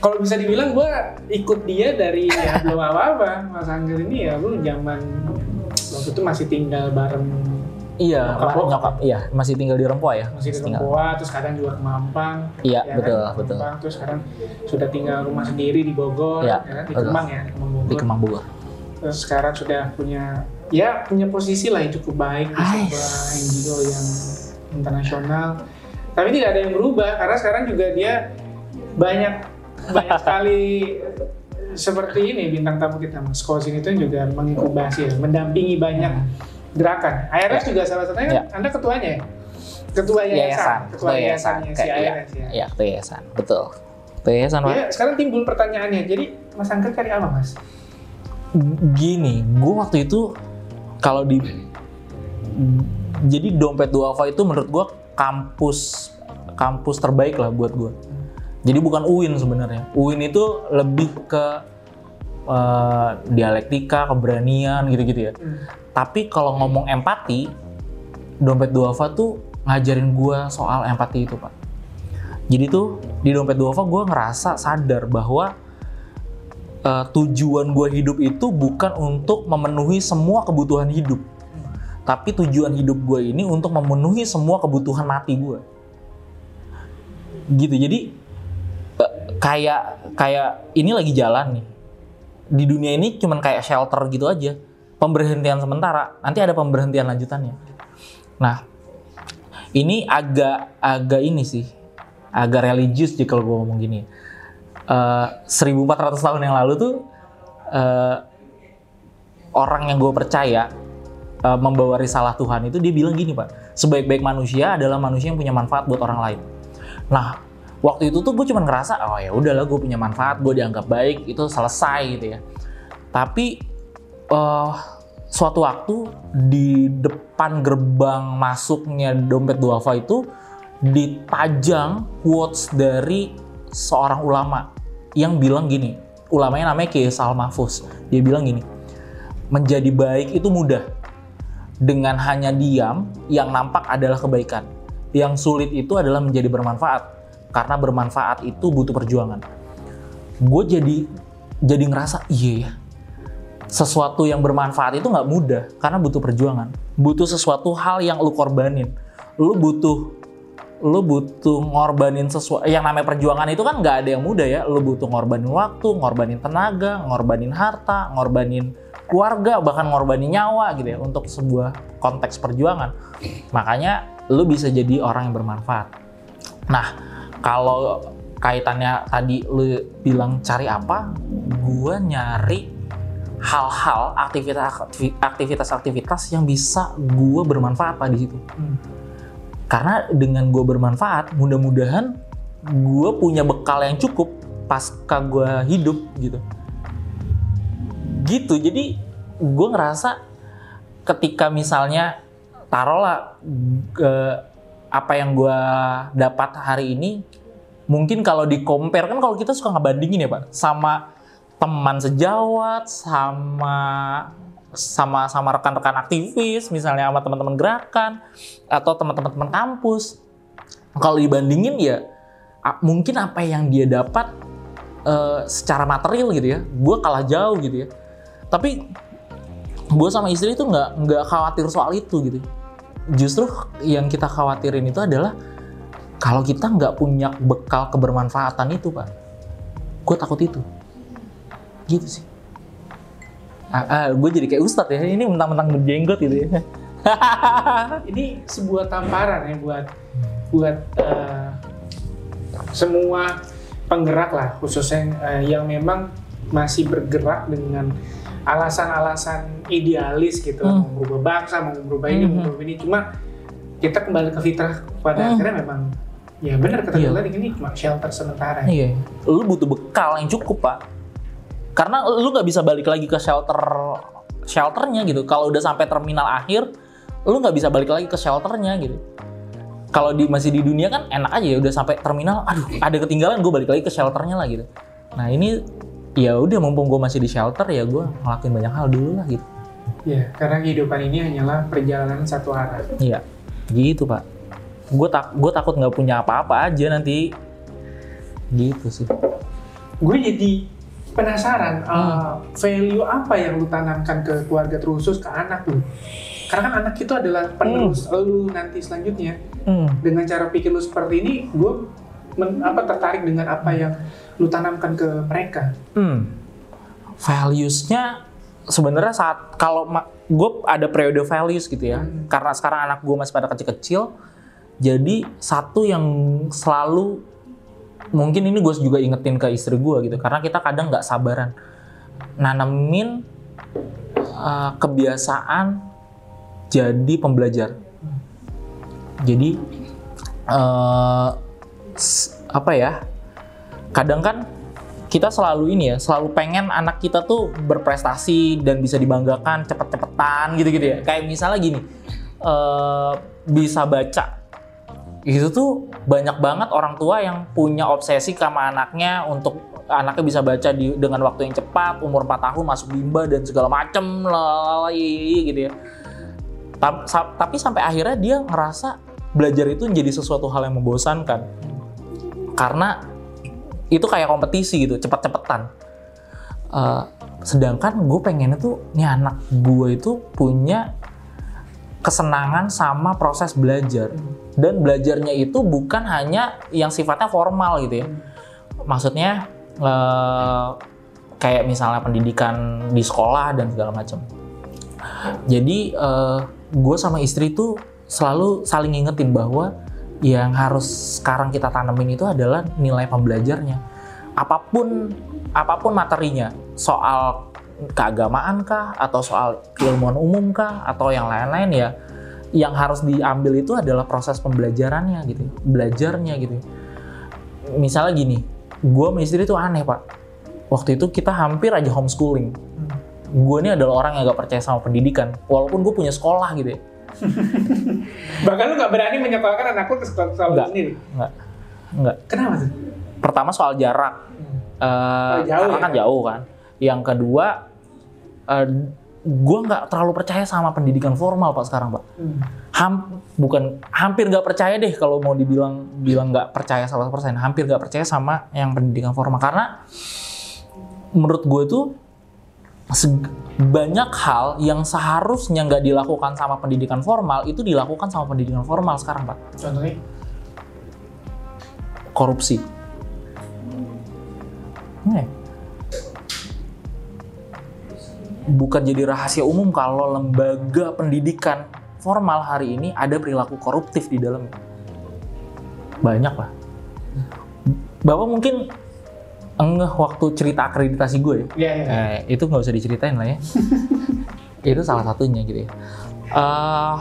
kalau bisa dibilang gue ikut dia dari ya belum apa-apa Mas Anggir ini ya lu zaman waktu itu masih tinggal bareng Iya, Nyokap lo? nyokap, iya masih tinggal di Rempoa ya. masih di. Rempoa terus kadang juga ke Mampang Iya, ya betul, kan? betul. Mampang, terus sekarang sudah tinggal rumah sendiri di Bogor Iya, ya kan? di betul. Kemang ya di Kemang Bogor Di Kemang Bogor. terus sekarang sudah punya ya punya posisi lah yang cukup baik di sebuah NGO yang internasional tapi tidak ada yang berubah karena sekarang juga dia banyak banyak [laughs] sekali seperti ini bintang tamu kita Mas Kosin itu juga mengikubasi ya, mendampingi banyak gerakan. ARS juga salah satunya kan Ya. Anda ketuanya ya? Ketua yayasan, Yayasan, ketua yayasannya si Kayak- iya, ARS ya. Iya, ketua yayasan. Betul. Ketua yayasan, Pak. Ya, sekarang timbul pertanyaannya. Jadi Mas Angker cari apa, Mas? gini, gue waktu itu kalau di jadi dompet duafa itu menurut gue kampus kampus terbaik lah buat gue. Jadi bukan UIN sebenarnya. UIN itu lebih ke eh, dialektika, keberanian gitu-gitu ya. Hmm. Tapi kalau ngomong empati, dompet duafa tuh ngajarin gue soal empati itu pak. Jadi tuh di dompet duafa gue ngerasa sadar bahwa eh, tujuan gue hidup itu bukan untuk memenuhi semua kebutuhan hidup, tapi tujuan hidup gue ini untuk memenuhi semua kebutuhan mati gue. Gitu. Jadi eh, kayak kayak ini lagi jalan nih di dunia ini cuman kayak shelter gitu aja pemberhentian sementara nanti ada pemberhentian lanjutannya nah ini agak agak ini sih agak religius kalau gue ngomong gini Eh, 1400 tahun yang lalu tuh eh, orang yang gue percaya eh, membawa risalah Tuhan itu dia bilang gini pak sebaik-baik manusia adalah manusia yang punya manfaat buat orang lain. Nah waktu itu tuh gue cuma ngerasa oh ya udahlah gue punya manfaat gue dianggap baik itu selesai gitu ya. Tapi eh suatu waktu di depan gerbang masuknya dompet duafa itu dipajang quotes dari seorang ulama yang bilang gini ulamanya namanya Kiai Sal Mahfuz dia bilang gini menjadi baik itu mudah dengan hanya diam yang nampak adalah kebaikan. Yang sulit itu adalah menjadi bermanfaat karena bermanfaat itu butuh perjuangan. Gue jadi jadi ngerasa iya ya sesuatu yang bermanfaat itu nggak mudah karena butuh perjuangan. Butuh sesuatu hal yang lu korbanin. Lu butuh lu butuh ngorbanin sesuatu yang namanya perjuangan itu kan nggak ada yang mudah ya. Lu butuh ngorbanin waktu ngorbanin tenaga ngorbanin harta ngorbanin keluarga bahkan ngorbanin nyawa gitu ya untuk sebuah konteks perjuangan. Makanya lu bisa jadi orang yang bermanfaat. Nah kalau kaitannya tadi lu bilang cari apa gua nyari hal-hal aktivitas aktivitas-aktivitas yang bisa gua bermanfaat pak di situ. Hmm. karena dengan gue bermanfaat mudah-mudahan gue punya bekal yang cukup pasca gue hidup gitu gitu. Jadi gue ngerasa ketika misalnya taruhlah apa yang gue dapat hari ini mungkin kalau di compare kan kalau kita suka ngebandingin ya pak sama teman sejawat sama sama sama rekan-rekan aktivis misalnya sama teman-teman gerakan atau teman-teman teman kampus. Kalau dibandingin ya mungkin apa yang dia dapat eh, secara material gitu ya gue kalah jauh gitu ya tapi gue sama istri itu nggak nggak khawatir soal itu gitu. Justru yang kita khawatirin itu adalah kalau kita nggak punya bekal kebermanfaatan itu pak gue takut itu. Gitu sih. Ah, ah, gue jadi kayak ustadz ya. Ini mentang-mentang berjenggot gitu ya. [laughs] Ini sebuah tamparan ya buat buat eh, semua penggerak lah khususnya eh, yang memang masih bergerak dengan alasan-alasan idealis gitu Hmm. mau berubah bangsa mau berubah ini mau Mhm. berubah ini cuma kita kembali ke fitrah pada Hmm. akhirnya memang ya benar kata Iya. Dolan ini cuma shelter sementara Iya. Lu butuh bekal yang cukup, Pak. Karena lu nggak bisa balik lagi ke shelter shelternya gitu. Kalau udah sampai terminal akhir, lu nggak bisa balik lagi ke shelternya gitu. Kalau di masih di dunia kan enak aja ya udah sampai terminal, aduh ada ketinggalan gue balik lagi ke shelternya lah gitu. Nah ini ya udah mumpung gue masih di shelter ya gue ngelakuin banyak hal dulu lah gitu. Ya, karena kehidupan ini hanyalah perjalanan satu arah Iya, gitu pak. Gue tak gue takut nggak punya apa-apa aja nanti. Gitu sih. gue jadi penasaran Hmm. uh, value apa yang lu tanamkan ke keluarga terusus ke anak lu karena kan anak itu adalah penerus lu nanti selanjutnya Hmm. dengan cara pikir lu seperti ini gue men- apa tertarik dengan apa yang lu tanamkan ke mereka Hmm. Values-nya sebenarnya saat kalau gue ada periode values gitu ya. Hmm. Karena sekarang anak gue masih pada kecil-kecil. Jadi satu yang selalu mungkin ini gue juga ingetin ke istri gue gitu. Karena kita kadang nggak sabaran nanamin uh, kebiasaan jadi pembelajar. Jadi eh, s- apa ya? Kadang kan kita selalu ini ya, selalu pengen anak kita tuh berprestasi dan bisa dibanggakan cepet-cepetan gitu-gitu ya. Kayak misalnya gini, eh, bisa baca. Itu tuh banyak banget orang tua yang punya obsesi sama anaknya untuk anaknya bisa baca di, dengan waktu yang cepat, umur 4 tahun masuk bimba dan segala macem lalala, gitu ya. Ta- sa- Tapi sampai akhirnya dia ngerasa belajar itu menjadi sesuatu hal yang membosankan. Karena itu kayak kompetisi gitu, cepet-cepetan. Eh, sedangkan gue pengennya tuh, nih anak gue itu punya kesenangan sama proses belajar. Dan belajarnya itu bukan hanya yang sifatnya formal gitu ya. Maksudnya eh, kayak misalnya pendidikan di sekolah dan segala macam. Jadi gue sama istri tuh selalu saling ngingetin bahwa yang harus sekarang kita tanemin itu adalah nilai pembelajarnya. Apa pun apa pun materinya, soal keagamaan kah atau soal keilmuan umum kah atau yang lain-lain ya yang harus diambil itu adalah proses pembelajarannya gitu, belajarnya gitu. Misalnya gini, gue sama istri tuh aneh pak. Waktu itu kita hampir aja homeschooling. Gue ini adalah orang yang gak percaya sama pendidikan, walaupun gue punya sekolah gitu ya. [laughs] bahkan lu nggak berani menyekolahkan anak lu ke sekolah, sekolah lu Nggak. sendiri Nggak, nggak. kenapa tuh Pertama soal jarak, Oh, jauh karena ya? kan jauh kan. Yang kedua, eh, gue nggak terlalu percaya sama pendidikan formal pak sekarang pak. Hmm. Ham, bukan hampir nggak percaya deh kalau mau dibilang bilang nggak percaya 100%. Hampir nggak percaya sama yang pendidikan formal karena menurut gue tuh banyak hal yang seharusnya nggak dilakukan sama pendidikan formal itu dilakukan sama pendidikan formal sekarang pak. contohnya Korupsi. Nih. Bukan jadi rahasia umum kalau lembaga pendidikan formal hari ini ada perilaku koruptif di dalamnya. Banyak lah. Bapak mungkin engeh waktu cerita akreditasi gue ya. Iya, iya. Eh, itu nggak usah diceritain lah ya. [laughs] itu salah satunya gitu ya. Eh,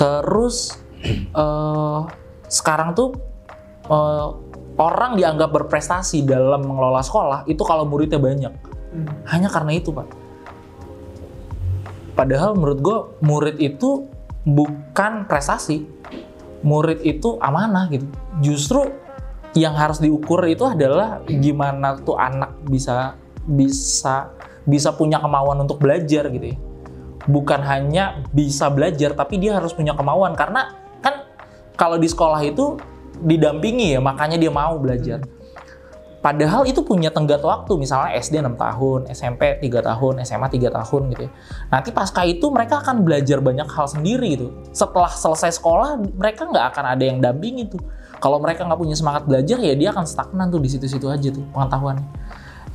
terus eh, sekarang tuh eh, orang dianggap berprestasi dalam mengelola sekolah itu kalau muridnya banyak. Hmm. Hanya karena itu pak. Padahal menurut gue murid itu bukan prestasi, murid itu amanah gitu. Justru yang harus diukur itu adalah gimana tuh anak bisa bisa bisa punya kemauan untuk belajar gitu ya. Bukan hanya bisa belajar tapi dia harus punya kemauan karena kan kalau di sekolah itu didampingi ya makanya dia mau belajar. Padahal itu punya tenggat waktu, misalnya SD 6 tahun, SMP 3 tahun, SMA 3 tahun gitu ya. Nanti pasca itu mereka akan belajar banyak hal sendiri gitu. Setelah selesai sekolah, mereka nggak akan ada yang dampingi tuh. Kalau mereka nggak punya semangat belajar, ya dia akan stagnan tuh di situ-situ aja tuh pengetahuannya.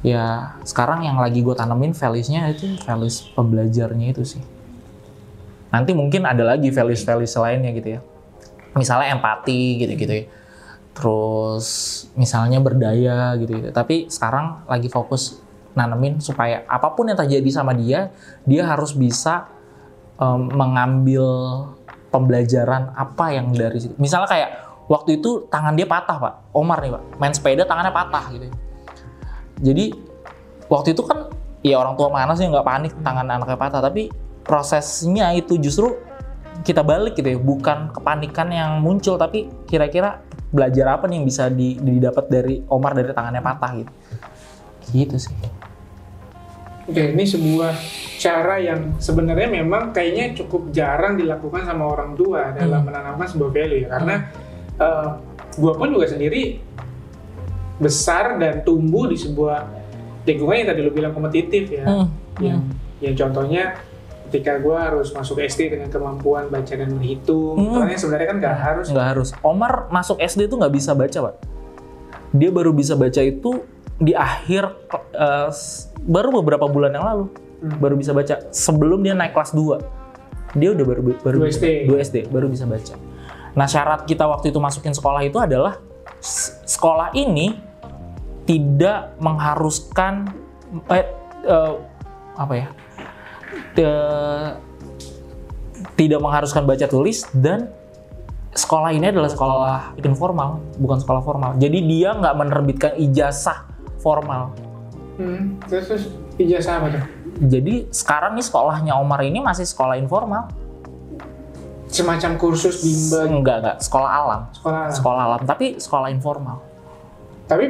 Ya sekarang yang lagi gue tanemin values-nya itu values pembelajarnya itu sih. Nanti mungkin ada lagi values-values lainnya gitu ya. Misalnya empati gitu-gitu ya terus misalnya berdaya gitu, gitu. Tapi sekarang lagi fokus nanemin supaya apa pun yang terjadi sama dia, dia harus bisa em, mengambil pembelajaran apa yang dari situ. Misalnya kayak waktu itu tangan dia patah pak, Omar nih pak, main sepeda tangannya patah gitu. Jadi waktu itu kan ya orang tua mana sih nggak panik tangan anaknya patah, tapi prosesnya itu justru kita balik gitu ya, bukan kepanikan yang muncul, tapi kira-kira belajar apa nih yang bisa di- didapat dari Omar dari tangannya patah gitu. Gitu sih. Oke, ini sebuah cara yang sebenarnya memang kayaknya cukup jarang dilakukan sama orang tua dalam Hmm. menanamkan sebuah value ya. Karena eh, gua pun juga sendiri besar dan tumbuh di sebuah lingkungan yang tadi lu bilang kompetitif ya. Hmm, Yang, yang contohnya ketika gua harus masuk SD dengan kemampuan baca dan berhitung, Hmm. karena sebenarnya kan nggak harus. nggak harus. Omar masuk SD tuh nggak bisa baca pak. Dia baru bisa baca itu di akhir s- baru beberapa bulan yang lalu Hmm. baru bisa baca. Sebelum dia naik kelas 2 dia udah baru baru Dua bisa- SD. dua SD baru bisa baca. Nah syarat kita waktu itu masukin sekolah itu adalah sekolah ini tidak mengharuskan eh, eh, apa ya Te- tidak mengharuskan baca tulis dan sekolah ini adalah sekolah informal bukan sekolah formal jadi dia nggak menerbitkan ijazah formal Hmm. Terus, terus ijazah apa tuh? jadi sekarang nih sekolahnya Omar ini masih sekolah informal Semacam kursus bimbel enggak enggak. Sekolah alam. Sekolah. sekolah alam. Tapi sekolah informal. Tapi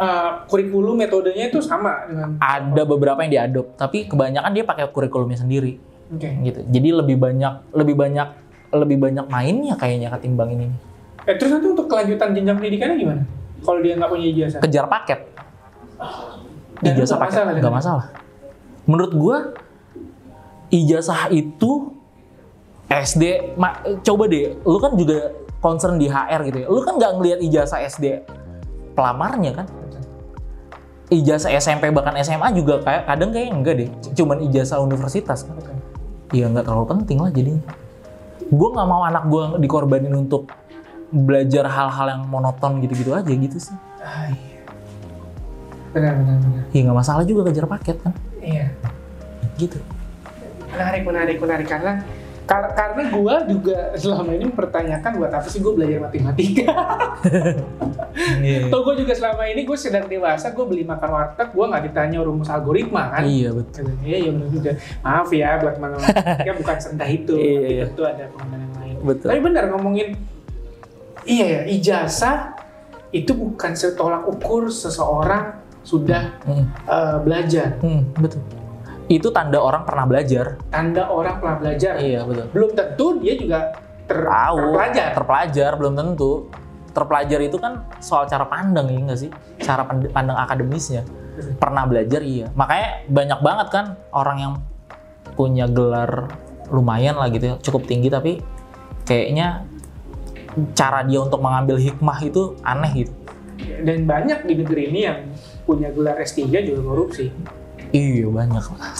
eh, kurikulum metodenya itu sama dengan ada beberapa yang diadop tapi kebanyakan dia pakai kurikulumnya sendiri. Oke. gitu. Jadi lebih banyak lebih banyak lebih banyak mainnya kayaknya ketimbang ini. Eh, terus nanti untuk kelanjutan jenjang pendidikannya gimana? Kalau dia nggak punya ijazah? kejar paket. Dan ijazah paket. nggak kan? masalah. Menurut gua ijazah itu SD ma- coba deh lu kan juga concern di HR gitu ya lu kan nggak ngelihat ijazah SD pelamarnya kan ijazah SMP bahkan SMA juga kayak kadang kayak enggak deh cuman ijazah universitas kan. Iya nggak terlalu penting lah jadinya. Gue nggak mau anak gue dikorbanin untuk belajar hal-hal yang monoton gitu-gitu aja gitu sih. Ah, iya. Benar, benar, benar. Iya nggak masalah juga kejar paket kan, Iya. gitu. Menarik, menarik, menarik. Karena kar- karena gua juga selama ini mempertanyakan buat apa sih gue belajar matematika. Iya. Atau gue juga selama ini gue sedang dewasa, gue beli makan warteg, gue nggak ditanya rumus algoritma kan. Iya betul. Iya, iya benar juga. Maaf ya buat matematika [laughs] bukan serendah itu. Iya, tapi iya. tentu ada pengembangan yang lain. Betul. Tapi benar ngomongin, iya ya, ijazah itu bukan setolak ukur seseorang sudah Hmm, eh, belajar. hmm, betul. Itu tanda orang pernah belajar. Tanda orang pernah belajar. Iya betul. Belum tentu dia juga ter Tahu. terpelajar. Terpelajar belum tentu. Terpelajar itu kan soal cara pandang ya nggak sih? Cara pand- pandang akademisnya. Pernah belajar iya. Makanya banyak banget kan orang yang punya gelar lumayan lah gitu ya, cukup tinggi tapi kayaknya cara dia untuk mengambil hikmah itu aneh gitu. Dan banyak di negeri ini yang punya gelar S3 juga korupsi. Iya banyak lah.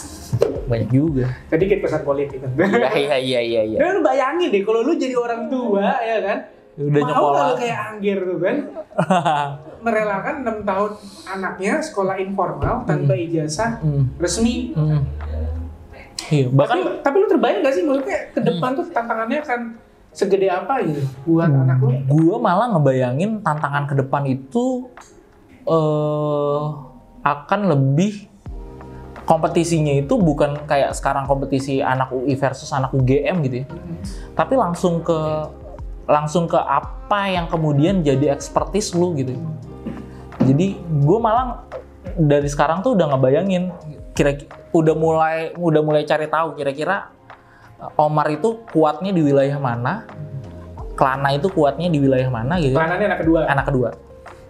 Banyak juga. Tadi kita pesan politik kan. [laughs] Iya iya iya iya. iya. Dan lu bayangin deh kalau lu jadi orang tua ya kan. Udah mau nyekolah. kayak Anggir tuh kan. [laughs] Merelakan 6 tahun anaknya sekolah informal tanpa ijazah Hmm, resmi. hmm. Iya bahkan Tapi, tapi lu terbayang gak sih maksudnya ke depan tuh tantangannya akan segede apa gitu buat anak lu? gue malah ngebayangin tantangan ke depan itu eh akan lebih kompetisinya itu bukan kayak sekarang kompetisi anak UI versus anak UGM gitu ya. Tapi langsung ke langsung ke apa yang kemudian jadi expertise lu gitu. Jadi gue malah dari sekarang tuh udah ngebayangin kira udah mulai udah mulai cari tahu kira-kira Omar itu kuatnya di wilayah mana Kelana itu kuatnya di wilayah mana gitu. Peranannya anak kedua. anak kedua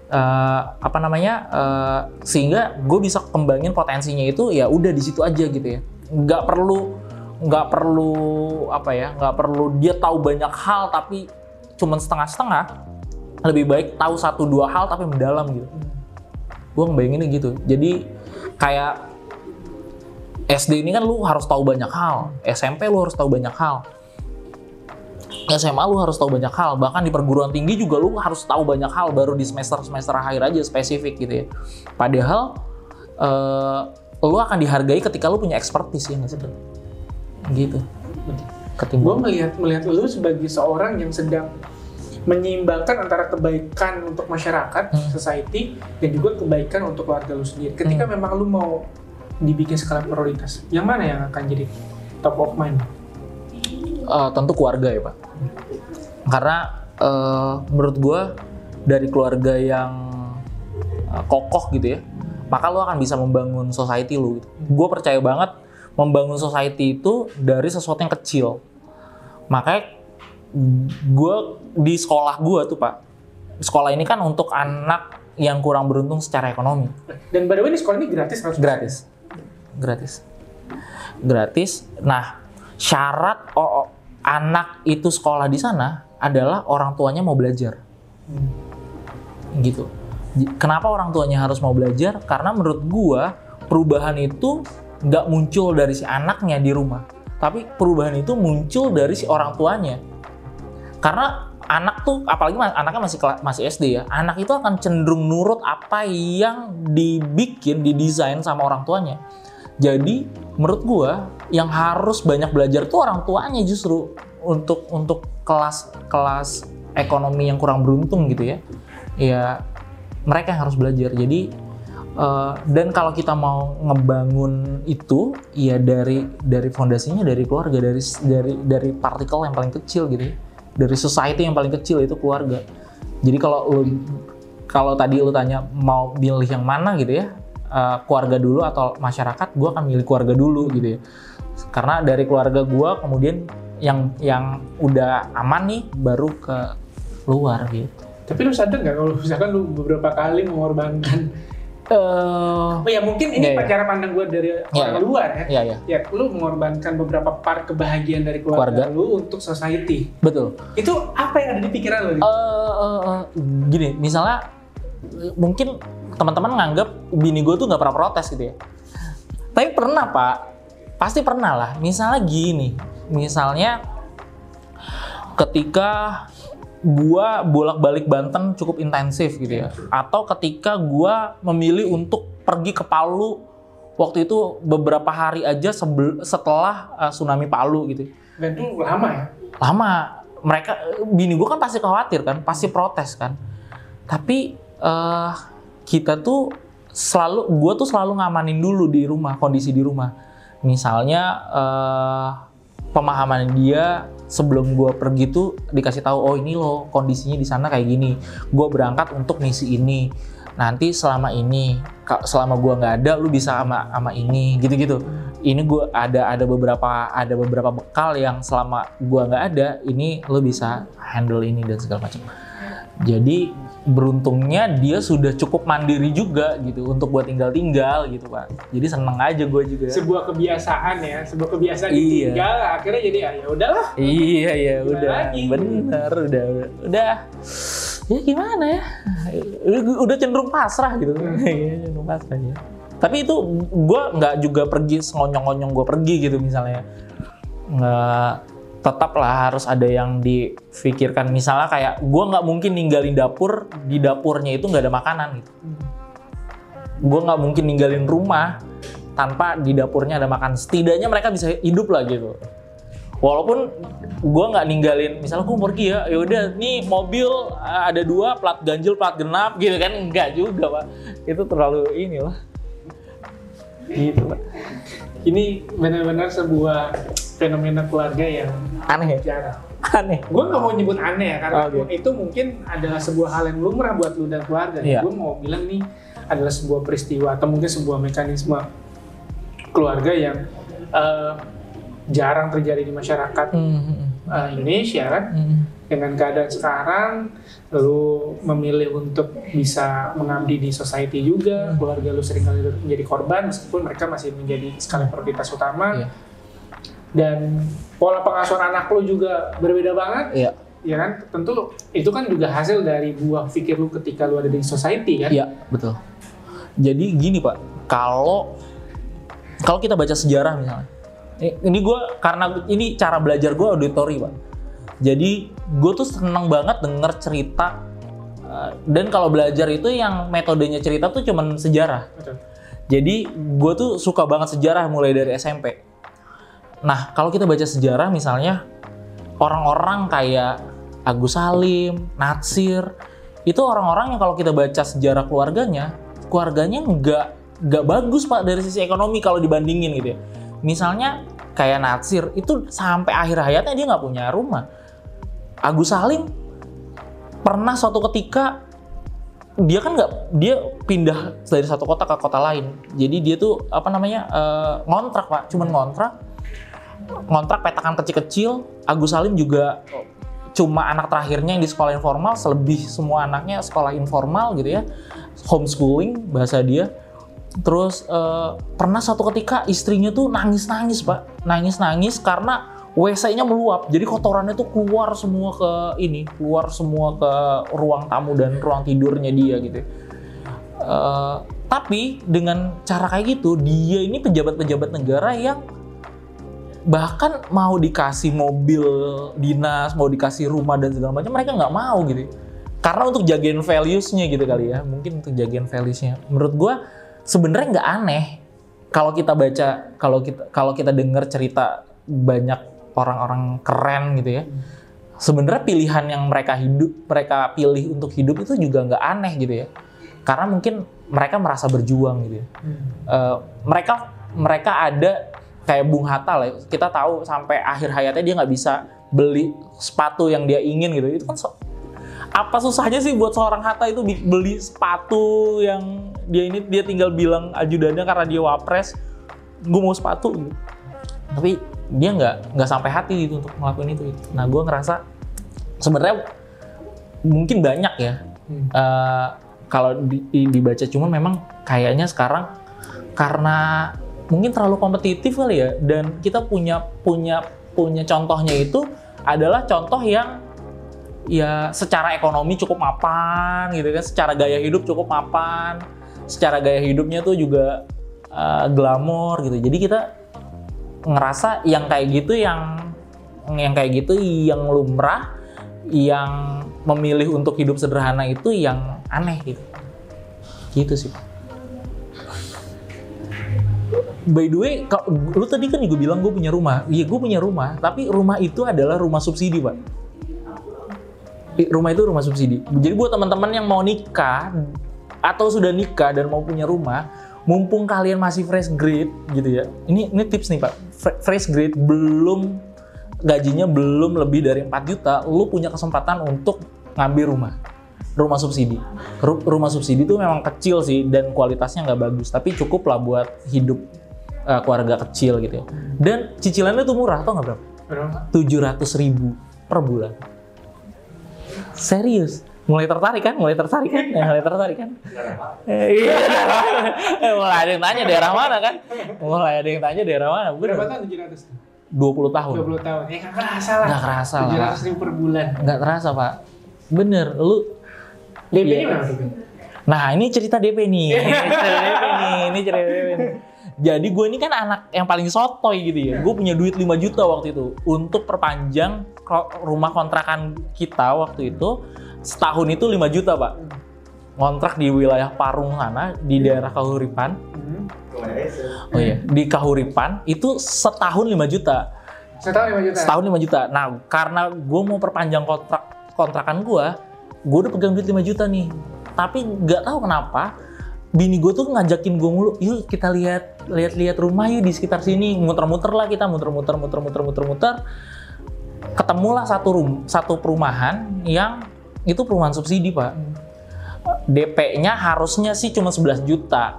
Eh, apa namanya eh, sehingga gue bisa kembangin potensinya itu ya udah di situ aja gitu ya. Nggak perlu nggak perlu apa ya nggak perlu dia tahu banyak hal tapi cuman setengah-setengah lebih baik tahu satu dua hal tapi mendalam gitu. Gue ngebayanginnya gitu. Jadi kayak SD ini kan lu harus tahu banyak hal SMP lu harus tahu banyak hal SMA lu harus tahu banyak hal bahkan di perguruan tinggi juga lu harus tahu banyak hal baru di semester semester akhir aja spesifik gitu ya padahal eh lu akan dihargai ketika lu punya expertise ya nggak sih? Gitu. gue Ketimbang. melihat melihat lu sebagai seorang yang sedang menyeimbangkan antara kebaikan untuk masyarakat, Hmm. society, dan juga kebaikan untuk keluarga lu sendiri. Ketika Hmm. memang lu mau dibikin skala prioritas, yang mana yang akan jadi top of mind? Eh, tentu keluarga ya pak. Karena eh, menurut gue dari keluarga yang eh, kokoh gitu ya, maka lu akan bisa membangun society lu. Gitu. Gue percaya banget membangun society itu dari sesuatu yang kecil. Makanya gue di sekolah gue tuh pak, sekolah ini kan untuk anak yang kurang beruntung secara ekonomi. Dan by the way, ini sekolah ini gratis kan? Gratis. Gratis. Gratis. Nah, syarat oh, oh, anak itu sekolah di sana adalah orang tuanya mau belajar. Hmm. Gitu. Kenapa orang tuanya harus mau belajar? Karena menurut gua perubahan itu nggak muncul dari si anaknya di rumah, tapi perubahan itu muncul dari si orang tuanya. Karena anak tuh, apalagi anaknya masih masih SD ya, anak itu akan cenderung nurut apa yang dibikin, didesain sama orang tuanya. Jadi menurut gua yang harus banyak belajar tuh orang tuanya justru untuk untuk kelas kelas ekonomi yang kurang beruntung gitu ya. Ya mereka yang harus belajar. Jadi eh, dan kalau kita mau ngebangun itu ya dari dari fondasinya dari keluarga dari dari dari partikel yang paling kecil gitu ya. Dari society yang paling kecil itu keluarga. Jadi kalau lu kalau tadi lu tanya mau milih yang mana gitu ya, eh, keluarga dulu atau masyarakat, gue akan milih keluarga dulu gitu ya. Karena dari keluarga gue kemudian yang yang udah aman nih baru ke luar gitu. Tapi lu sadar nggak kalau misalkan lu beberapa kali mengorbankan Eh, Oh ya mungkin ini Iya, iya. cara pandang gue dari orang iya. luar ya. ya ya Ya, lu mengorbankan beberapa part kebahagiaan dari keluarga, Keluarga. lu untuk society. betul. Itu apa yang ada di pikiran lu? Eh, eh, eh, gini, misalnya mungkin teman-teman nganggap bini gue tuh nggak pernah protes gitu ya. Tapi pernah pak, pasti pernah lah. Misalnya gini, misalnya ketika gua bolak-balik Banten cukup intensif gitu ya, atau ketika gua memilih untuk pergi ke Palu. Waktu itu beberapa hari aja setelah eh, tsunami Palu gitu. Dan itu lama ya. lama. Mereka bini gue kan pasti khawatir kan pasti protes kan. Tapi eh kita tuh selalu gue tuh selalu ngamanin dulu di rumah kondisi di rumah misalnya eh pemahaman dia sebelum gue pergi tuh dikasih tahu oh ini loh kondisinya di sana kayak gini. Gue berangkat untuk misi ini. Nanti selama ini selama gua nggak ada lu bisa sama sama ini gitu-gitu. Ini gua ada ada beberapa ada beberapa bekal yang selama gua nggak ada ini lu bisa handle ini dan segala macam. Jadi beruntungnya dia sudah cukup mandiri juga gitu untuk buat tinggal-tinggal gitu pak. Jadi seneng aja gue juga. Sebuah kebiasaan ya, sebuah kebiasaan Iya. ditinggal akhirnya jadi ah, ya udahlah. Iya iya Gimana udah. lagi? bener udah udah. Udah ya gimana ya? Udah, cenderung pasrah gitu. [laughs] Iya, cenderung pasrah ya. Tapi itu gue nggak juga pergi ngonyong-ngonyong gue pergi gitu misalnya. Nggak tetap lah harus ada yang difikirkan. Misalnya kayak gue nggak mungkin ninggalin dapur di dapurnya itu nggak ada makanan gitu. Gue nggak mungkin ninggalin rumah tanpa di dapurnya ada makan. Setidaknya mereka bisa hidup lah gitu. Walaupun gue nggak ninggalin misalnya gue pergi ya ya udah nih mobil eh, ada dua plat ganjil plat genap gitu kan. Enggak juga pak. Itu terlalu ini lah gitu pak Ini benar-benar sebuah fenomena keluarga yang aneh jarang. aneh Gue nggak mau nyebut aneh ya, karena Oke. itu mungkin adalah sebuah hal yang lumrah buat lu dan keluarga. Iya. Gue mau bilang nih adalah sebuah peristiwa atau mungkin sebuah mekanisme keluarga yang eh, jarang terjadi di masyarakat Hmm, eh, Indonesia kan. hmm. Dengan keadaan sekarang, lu memilih untuk bisa mengabdi di society juga, Hmm. keluarga lu sering kali menjadi korban meskipun mereka masih menjadi skala prioritas utama. Iya. Dan pola pengasuhan anak lu juga berbeda banget iya ya kan tentu itu kan juga hasil dari buah pikir lu ketika lu ada di society kan Iya, betul. Jadi gini pak, kalau kalau kita baca sejarah misalnya, ini, ini gue karena ini cara belajar gue auditori pak. Jadi gue tuh seneng banget denger cerita eh, dan kalau belajar itu yang metodenya cerita tuh cuman sejarah. Betul. Jadi gue tuh suka banget sejarah mulai dari SMP. Nah kalau kita baca sejarah misalnya orang-orang kayak Agus Salim, Natsir, itu orang-orang yang kalau kita baca sejarah keluarganya, keluarganya nggak nggak bagus pak dari sisi ekonomi kalau dibandingin gitu ya. Misalnya kayak Natsir itu sampai akhir hayatnya dia nggak punya rumah. Agus Salim pernah suatu ketika dia kan nggak dia pindah dari satu kota ke kota lain. Jadi dia tuh apa namanya eh, ngontrak pak, cuman ngontrak, ngontrak petakan kecil-kecil. Agus Salim juga cuma anak terakhirnya yang di sekolah informal, selebih semua anaknya sekolah informal gitu ya, homeschooling bahasa dia. Terus eh, pernah suatu ketika istrinya tuh nangis-nangis pak, nangis-nangis karena WC-nya meluap, jadi kotorannya tuh keluar semua ke ini, keluar semua ke ruang tamu dan ruang tidurnya dia gitu. Eh, tapi dengan cara kayak gitu, dia ini pejabat-pejabat negara yang bahkan mau dikasih mobil dinas, mau dikasih rumah dan segala macam, mereka nggak mau gitu. Karena untuk jagain values-nya gitu kali ya, mungkin untuk jagain values-nya. Menurut gua sebenarnya nggak aneh kalau kita baca, kalau kita kalau kita dengar cerita banyak orang-orang keren gitu ya. Sebenarnya pilihan yang mereka hidup, mereka pilih untuk hidup itu juga nggak aneh gitu ya. Karena mungkin mereka merasa berjuang gitu. Ya. Eh, mereka mereka ada kayak Bung Hatta lah. Kita tahu sampai akhir hayatnya dia nggak bisa beli sepatu yang dia ingin gitu. Itu kan so- apa susahnya sih buat seorang Hatta itu beli sepatu yang dia ini dia tinggal bilang ajudannya karena dia wapres, gue mau sepatu gitu. Tapi dia nggak nggak sampai hati gitu untuk ngelakuin itu. gitu. Nah gue ngerasa sebenarnya mungkin banyak ya Hmm. Eh, kalau di- di- dibaca cuma memang kayaknya sekarang karena mungkin terlalu kompetitif kali ya dan kita punya punya punya contohnya itu adalah contoh yang ya secara ekonomi cukup mapan gitu kan secara gaya hidup cukup mapan secara gaya hidupnya tuh juga eh, glamor gitu jadi kita ngerasa yang kayak gitu yang yang kayak gitu yang lumrah yang memilih untuk hidup sederhana itu yang aneh gitu. Gitu sih. By the way kau- lu tadi kan juga bilang gue punya rumah. Iya gue punya rumah tapi rumah itu adalah rumah subsidi pak. Rumah itu rumah subsidi. Jadi buat teman-teman yang mau nikah atau sudah nikah dan mau punya rumah mumpung kalian masih fresh grade gitu ya. Ini ini tips nih pak fresh grade belum gajinya belum lebih dari 4 juta lu punya kesempatan untuk ngambil rumah. Rumah subsidi. Ru- rumah subsidi itu memang kecil sih dan kualitasnya nggak bagus tapi cukup lah buat hidup eh, keluarga kecil gitu ya. Dan cicilannya tuh murah tau nggak berapa? Berapa? 700 ribu per bulan. Serius mulai tertarik kan mulai tertarik kan Eh, mulai tertarik kan Eh, iya Eh, mulai ada yang tanya daerah mana kan mulai ada yang tanya daerah mana Berapa bener tahun 700 tuh? 20 tahun 20 tahun. Ya nggak kerasa lah. nggak kerasa lah 700 ribu per bulan. nggak terasa pak bener lu DP-nya Iya. berapa DP? Nah ini cerita DP [laughs] nih, ini cerita DP nih, ini cerita DP nih. Jadi gue ini kan anak yang paling sotoy gitu ya. Gue punya duit 5 juta waktu itu untuk perpanjang rumah kontrakan kita waktu itu setahun itu 5 juta pak. Kontrak di wilayah Parung sana di daerah Kahuripan. Hmm. Oh iya, di Kahuripan itu setahun 5 juta. Setahun 5 juta. Setahun 5 juta. Nah, karena gue mau perpanjang kontrak kontrakan gue, gue udah pegang duit 5 juta nih. Tapi nggak tahu kenapa bini gue tuh ngajakin gue mulu, yuk kita lihat lihat-lihat rumah yuk di sekitar sini, muter-muter lah kita muter-muter muter-muter muter-muter. Ketemulah satu rum satu perumahan yang itu perumahan subsidi pak. DP-nya harusnya sih cuma 11 juta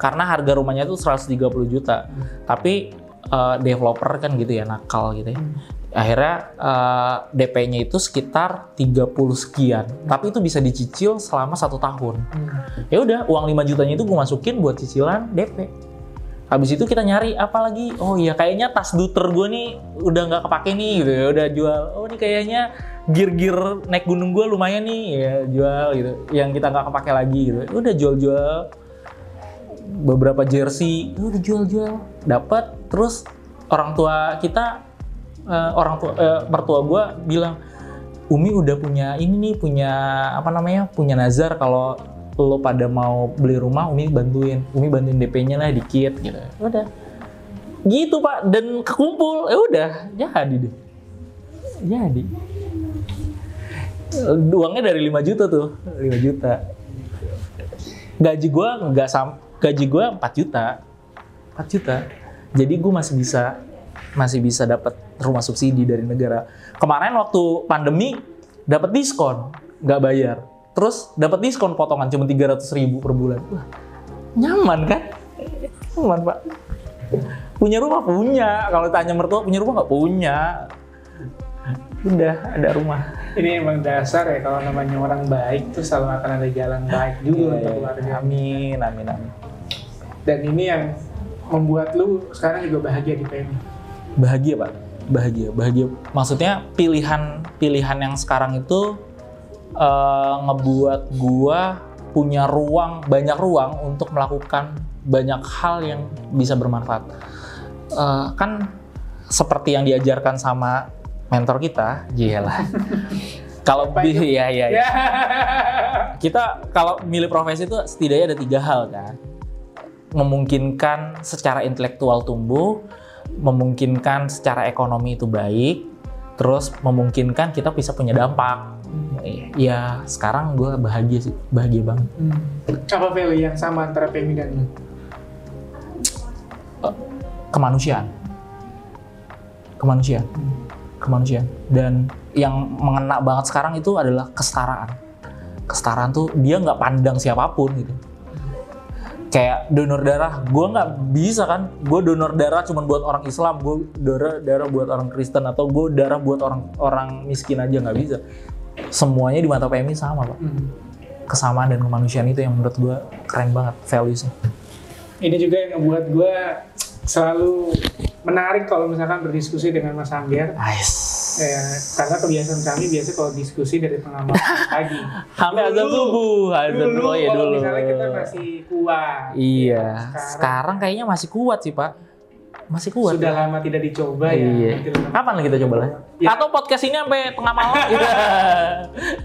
karena harga rumahnya itu 130 juta. Tapi eh, developer kan gitu ya nakal gitu ya. Akhirnya eh, DP-nya itu sekitar 30 sekian. Tapi itu bisa dicicil selama satu tahun. Hmm. Ya udah, uang 5 jutanya itu gue masukin buat cicilan DP. Habis itu kita nyari apa lagi? Oh iya, kayaknya tas duter gue nih udah nggak kepake nih gitu ya. Udah jual. Oh ini kayaknya gear-gear naik gunung gue lumayan nih ya jual gitu. Yang kita nggak kepake lagi gitu. Udah jual-jual beberapa jersey, udah jual-jual, dapat. Terus orang tua kita, eh, orang tua eh, mertua gue bilang, Umi udah punya ini nih, punya apa namanya, punya nazar. Kalau lo pada mau beli rumah Umi bantuin. Umi bantuin DP-nya lah dikit gitu. Udah. Gitu pak. Dan kekumpul. Ya udah jadi deh. Jadi uangnya dari 5 juta tuh. 5 juta. Gaji gua nggak sam gaji gua 4 juta. 4 juta? Jadi gue masih bisa masih bisa dapat rumah subsidi dari negara. Kemarin waktu pandemi dapat diskon nggak bayar. Terus dapat diskon potongan cuma 300 ribu per bulan. Wah, nyaman kan? Nyaman pak. Punya rumah punya. Kalau tanya mertua punya rumah nggak punya udah ada rumah Ini emang dasar ya kalau namanya orang baik tuh selalu akan ada jalan baik juga Iya, untuk iya. keluarga. amin amin amin Dan ini yang membuat lu sekarang juga bahagia di PMI. bahagia pak bahagia bahagia maksudnya pilihan pilihan yang sekarang itu eh, ngebuat gua punya ruang banyak ruang untuk melakukan banyak hal yang bisa bermanfaat Eh, kan seperti yang diajarkan sama mentor kita lah [laughs] kalau bi- ya ya ya. Kita kalau milih profesi itu setidaknya ada tiga hal kan? Memungkinkan secara intelektual tumbuh memungkinkan secara ekonomi itu baik terus memungkinkan kita bisa punya dampak. Ya sekarang gue bahagia sih bahagia banget. Hmm. Apa value yang sama antara PMI dan lu? kemanusiaan. Kemanusiaan kemanusiaan. Dan yang mengena banget sekarang itu adalah kesetaraan. Kesetaraan tuh dia nggak pandang siapa pun gitu. Kayak donor darah gue nggak bisa kan. Gue donor darah cuma buat orang Islam gue darah darah buat orang Kristen atau gue darah buat orang orang miskin aja nggak bisa. Semuanya di mata PMI sama pak. Hmm. kesamaan dan kemanusiaan itu yang menurut gue keren banget valuesnya. Ini juga yang ngebuat gue selalu menarik kalau misalkan berdiskusi dengan Mas Angger. Nice. Ya, karena kebiasaan kami biasa kalau diskusi dari tengah malam [laughs] pagi. Sampai azan Dulu. subuh, azan Dulu oh ya kalau dulu. misalnya kita masih kuat. Iya, Ya, sekarang, kayaknya masih kuat sih Pak. Masih kuat. sudah lama tidak dicoba ya. Iya. Nanti lu- Kapan lagi kita coba lah? Ya. Atau podcast ini sampai tengah malam gitu. [laughs] [laughs]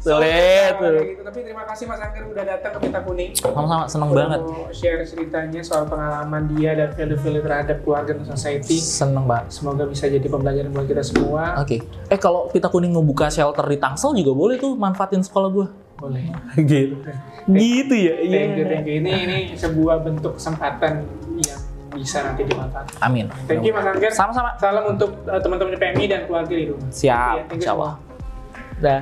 Sulit. Kayak sulit. gitu. Tapi terima kasih Mas Angger udah datang ke Pita Kuning. Sama-sama seneng Udah banget. mau share ceritanya soal pengalaman dia dan value-value terhadap keluarga dan society. Seneng banget. Semoga bisa jadi pembelajaran buat kita semua. Oke. Eh kalau Pita Kuning mau buka shelter di Tangsel juga boleh tuh manfaatin sekolah gua. Boleh. [laughs] gitu. Gitu ya. Iya. Thank you, thank you. Ini ini sebuah bentuk kesempatan yang bisa nanti dimanfaatkan. Amin. Thank you Mas Angger. Sama-sama. Salam untuk uh, teman-teman PMI dan keluarga di rumah. Siap. You Insya Allah. Dah.